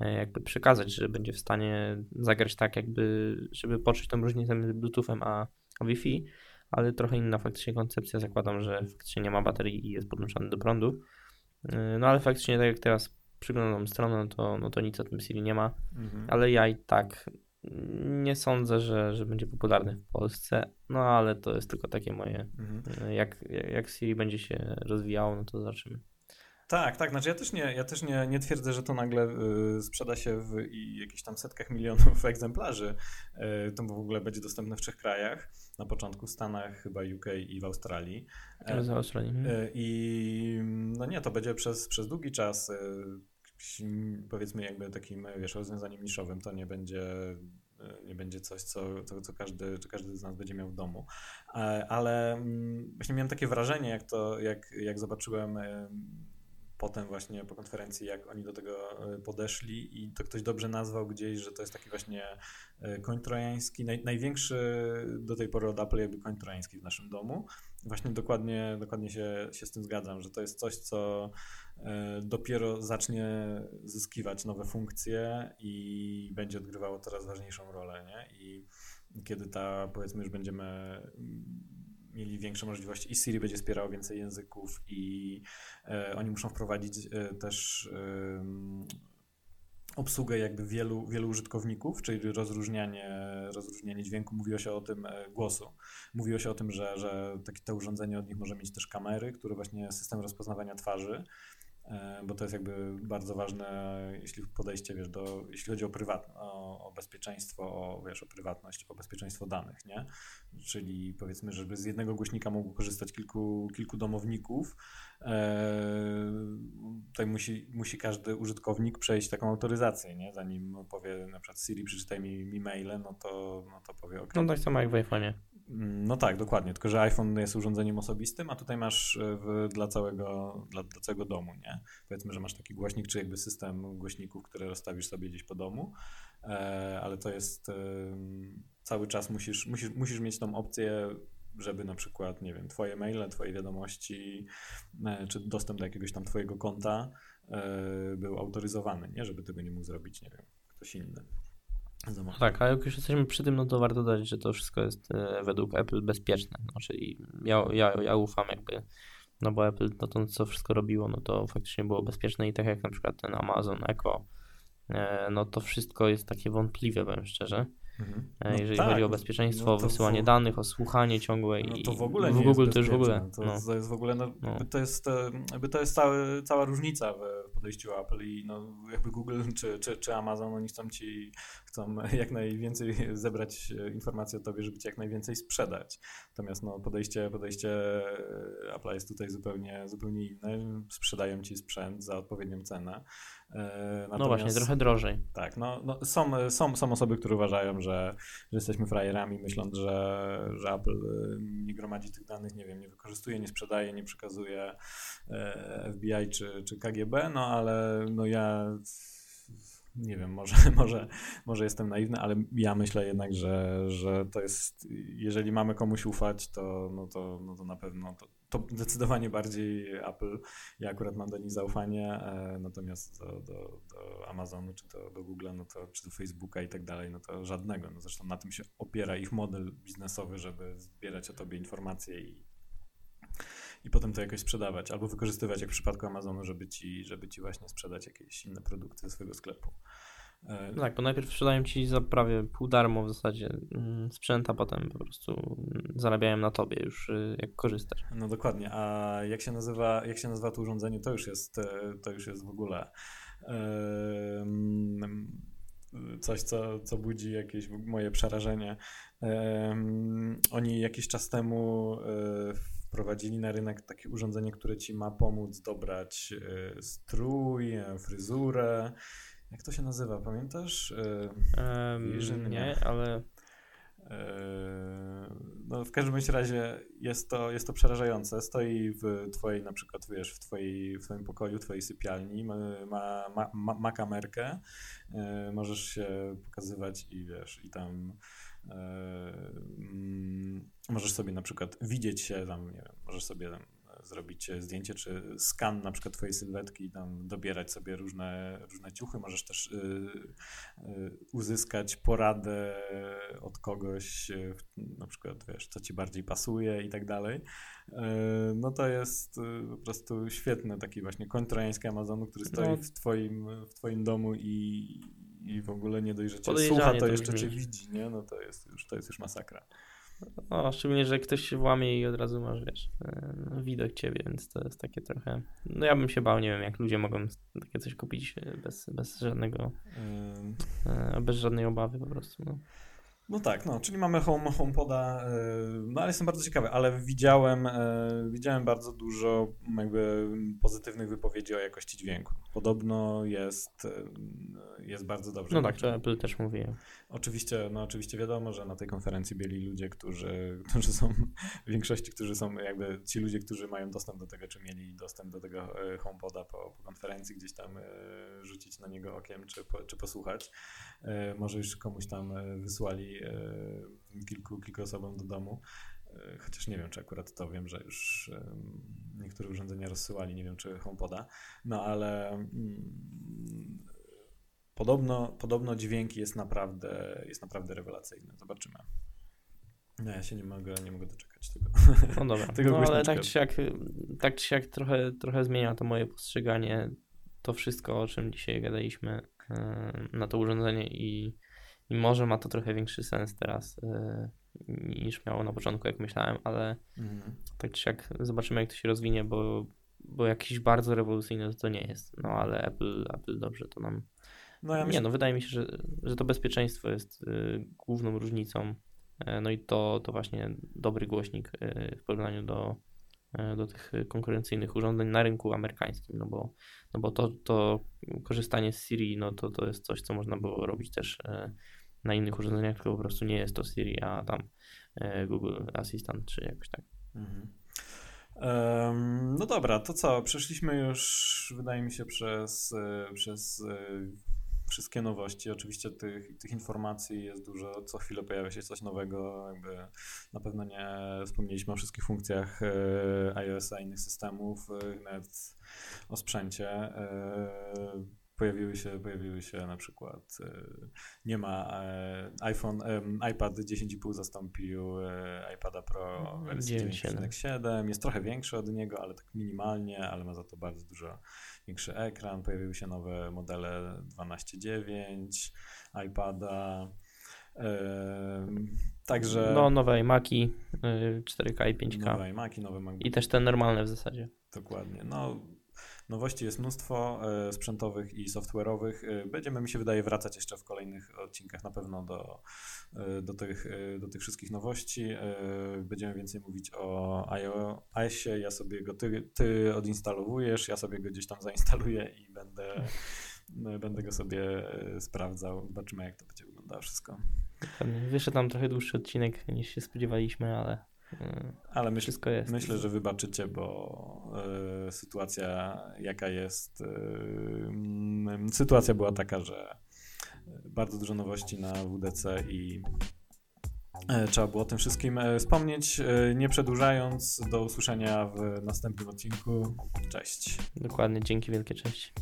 jakby przekazać, że będzie w stanie zagrać tak, jakby, żeby poczuć tą różnicę między Bluetoothem a, a Wi-Fi, ale trochę inna faktycznie koncepcja. Zakładam, że faktycznie nie ma baterii i jest podłączony do prądu. E, no ale faktycznie, tak jak teraz przyglądam stronę, no to, no to nic o tym Siri nie ma, mhm. ale ja i tak nie sądzę, że, że będzie popularny w Polsce, no ale to jest tylko takie moje, mhm. E, jak, jak Siri będzie się rozwijało, no to zobaczymy. Tak, tak. Znaczy ja też nie, ja też nie, nie twierdzę, że to nagle y, sprzeda się w i jakichś tam setkach milionów <laughs> egzemplarzy. Y, to w ogóle będzie dostępne w trzech krajach. Na początku w Stanach, chyba UK i w Australii. To w Australii. Y, I no nie, to będzie przez, przez długi czas y, powiedzmy jakby takim wiesz, rozwiązaniem niszowym. To nie będzie nie będzie coś, co, co, co, każdy, co każdy z nas będzie miał w domu. Ale mm, właśnie miałem takie wrażenie, jak to, jak, jak zobaczyłem potem właśnie po konferencji, jak oni do tego e, podeszli i to ktoś dobrze nazwał gdzieś, że to jest taki właśnie e, koń trojański, naj, największy do tej pory od Apple jakby koń trojański w naszym domu. Właśnie dokładnie, dokładnie się, się z tym zgadzam, że to jest coś, co e, dopiero zacznie zyskiwać nowe funkcje i będzie odgrywało coraz ważniejszą rolę, nie? I kiedy ta, powiedzmy, już będziemy mieli większe możliwości i Siri będzie wspierało więcej języków i e, oni muszą wprowadzić e, też obsługę jakby wielu, wielu użytkowników, czyli rozróżnianie, rozróżnianie dźwięku. Mówiło się o tym e, głosu. Mówiło się o tym, że, że takie to urządzenie od nich może mieć też kamery, które właśnie system rozpoznawania twarzy bo to jest jakby bardzo ważne, jeśli podejście, wiesz, do, jeśli chodzi o prywatność, o, o, bezpieczeństwo, o, wiesz, o prywatność, o bezpieczeństwo danych, nie? Czyli powiedzmy, żeby z jednego głośnika mogło korzystać kilku, kilku domowników, e, tutaj musi, musi każdy użytkownik przejść taką autoryzację, nie? Zanim powie na przykład Siri przeczytaj mi, mi maile, no to, no to powie ok. No tak samo jak w iPhone'ie. No tak, dokładnie. Tylko, że iPhone jest urządzeniem osobistym, a tutaj masz e, w, dla, całego, dla, dla całego domu, nie? Powiedzmy, że masz taki głośnik, czy jakby system głośników, które rozstawisz sobie gdzieś po domu, e, ale to jest e, cały czas musisz, musisz, musisz mieć tą opcję, żeby na przykład, nie wiem, twoje maile, twoje wiadomości, e, czy dostęp do jakiegoś tam twojego konta był autoryzowany, nie? Żeby tego nie mógł zrobić, nie wiem, ktoś inny. Tak, a jak już jesteśmy przy tym, no to warto dodać, że to wszystko jest według Apple bezpieczne. No, czyli ja, ja, ja ufam jakby, no bo Apple to co wszystko robiło, no to faktycznie było bezpieczne i tak jak na przykład ten Amazon Echo, e, no to wszystko jest takie wątpliwe, powiem szczerze. Mhm. E, no jeżeli tak. chodzi o bezpieczeństwo, no wysyłanie w... danych, o słuchanie ciągłe no to w ogóle nie w Google to już w ogóle. To, no. to jest w ogóle, no, no. to jest, jakby to jest cały, cała różnica w podejściu Apple i no, jakby Google czy, czy, czy Amazon, oni chcą ci, chcą jak najwięcej zebrać informacji o tobie, żeby ci jak najwięcej sprzedać. Natomiast no, podejście, podejście Apple jest tutaj zupełnie, zupełnie inne. Sprzedają ci sprzęt za odpowiednią cenę. Natomiast, no właśnie, trochę drożej. Tak, no, no są, są, są osoby, które uważają, że, że jesteśmy frajerami, myśląc, że, że Apple y, nie gromadzi tych danych, nie wiem, nie wykorzystuje, nie sprzedaje, nie przekazuje e, FBI czy, czy KGB, no ale no ja nie wiem, może, <laughs> może, może jestem naiwny, ale ja myślę jednak, że, że to jest, jeżeli mamy komuś ufać, to, no to, no to na pewno to, to zdecydowanie bardziej Apple. Ja akurat mam do nich zaufanie, e, natomiast do, do, do Amazonu, czy to do Google, no to, czy do Facebooka i tak dalej, no to żadnego. No zresztą na tym się opiera ich model biznesowy, żeby zbierać o tobie informacje i i potem to jakoś sprzedawać, albo wykorzystywać, jak w przypadku Amazonu, żeby ci, żeby ci właśnie sprzedać jakieś inne produkty ze swojego sklepu. E, tak, bo najpierw sprzedają ci za prawie pół darmo w zasadzie mm, sprzęt, a potem po prostu mm, zarabiają na tobie już y, jak korzystasz. No dokładnie, a jak się nazywa, jak się nazywa to urządzenie, to już jest, e, to już jest w ogóle coś, co, co budzi jakieś moje przerażenie. Oni jakiś czas temu e, wprowadzili na rynek takie urządzenie, które ci ma pomóc dobrać strój, fryzurę, jak to się nazywa, pamiętasz? Um, nie, ale. E, no, w każdym razie jest to, jest to przerażające. Stoi w twojej, na przykład, wiesz, w, twojej, w twoim pokoju, w twojej sypialni, ma, ma, ma, ma kamerkę, e, możesz się pokazywać i wiesz, i tam mm, możesz sobie na przykład widzieć się tam, nie wiem, możesz sobie tam zrobić zdjęcie, czy skan na przykład twojej sylwetki i tam dobierać sobie różne, różne ciuchy. Możesz też y, y, uzyskać poradę od kogoś, na przykład wiesz, co ci bardziej pasuje i tak dalej. No to jest po prostu świetny taki właśnie koń trojański Amazonu, który stoi no. w, twoim, w twoim domu i, i w ogóle nie dość, że cię słucha, to, to jeszcze cię widzi, nie? No to jest już, to jest już masakra. No, szczególnie, że ktoś się włamie i od razu masz, wiesz, e, widok ciebie, więc to jest takie trochę... No ja bym się bał, nie wiem, jak ludzie mogą takie coś kupić e, bez, bez żadnego... Hmm. Bez żadnej obawy po prostu, no. No tak, no, czyli mamy home, HomePoda, e, no ale jestem bardzo ciekawy, ale widziałem, e, widziałem bardzo dużo jakby pozytywnych wypowiedzi o jakości dźwięku. Podobno jest, e, jest bardzo dobrze. No tak, to Apple też mówiłem. Oczywiście, no oczywiście wiadomo, że na tej konferencji byli ludzie, którzy, <laughs> którzy są, w większości, którzy są jakby ci ludzie, którzy mają dostęp do tego, czy mieli dostęp do tego HomePoda po, po konferencji, gdzieś tam rzucić na niego okiem, czy, czy posłuchać. Może już komuś tam wysłali kilku, kilku osobom do domu. E, chociaż nie wiem, czy akurat to wiem, że już niektóre urządzenia rozsyłali, nie wiem, czy HomePoda. No ale mm, podobno, podobno dźwięk jest naprawdę, jest naprawdę rewelacyjny. Zobaczymy. No, ja się nie mogę, nie mogę doczekać tego. No dobra, <laughs> tego no, ale tak czy, siak, tak czy siak trochę, trochę zmienia to moje postrzeganie, to wszystko, o czym dzisiaj gadaliśmy e, na to urządzenie i i może ma to trochę większy sens teraz yy, niż miało na początku, jak myślałem, ale mhm. tak czy jak zobaczymy, jak to się rozwinie, bo, bo jakiś bardzo rewolucyjny to nie jest. No ale Apple, Apple dobrze to nam. No ja myślę... Nie, no wydaje mi się, że, że to bezpieczeństwo jest yy, główną różnicą. Yy, no i to, to właśnie dobry głośnik y, w porównaniu do, y, do tych konkurencyjnych urządzeń na rynku amerykańskim, no bo, no bo to, to korzystanie z Siri, no to, to jest coś, co można było robić też y, na innych urządzeniach, tylko po prostu nie jest to Siri, a tam e, Google Assistant czy jakoś tak. Mhm. Um, no dobra, to co? Przeszliśmy już, wydaje mi się, przez, e, przez e, wszystkie nowości. Oczywiście tych, tych informacji jest dużo, co chwilę pojawia się coś nowego. Jakby na pewno nie wspomnieliśmy o wszystkich funkcjach iOS-a i innych systemów, nawet o sprzęcie pojawiły się, pojawiły się na przykład, e, nie ma e, iPhone, iPad 10,5 zastąpił e, iPada Pro wersji 9.7, jest trochę większy od niego, ale tak minimalnie, ale ma za to bardzo dużo większy ekran, pojawiły się nowe modele 12.9 iPada, Także. No, nowe iMaki 4K i 5K. Nowe iMaki, nowe MacBooki. I też te normalne w zasadzie. Dokładnie. No, Nowości jest mnóstwo e, sprzętowych i software'owych. E, będziemy, mi się wydaje, wracać jeszcze w kolejnych odcinkach na pewno do, e, do, tych, do tych wszystkich nowości. Będziemy więcej mówić o iOSie. Ja sobie go, ty, ty odinstalowujesz, ja sobie go gdzieś tam zainstaluję i będę, będę go sobie sprawdzał. Zobaczymy, jak to będzie wyglądało wszystko. Wyszedł tam trochę dłuższy odcinek niż się spodziewaliśmy, ale. Ale myśl, wszystko jest. Myślę, że wybaczycie, bo y, sytuacja jaka jest, y, sytuacja była taka, że bardzo dużo nowości na WDC i y, trzeba było o tym wszystkim wspomnieć. Nie przedłużając, do usłyszenia w następnym odcinku. Cześć. Dokładnie, dzięki wielkie, cześć.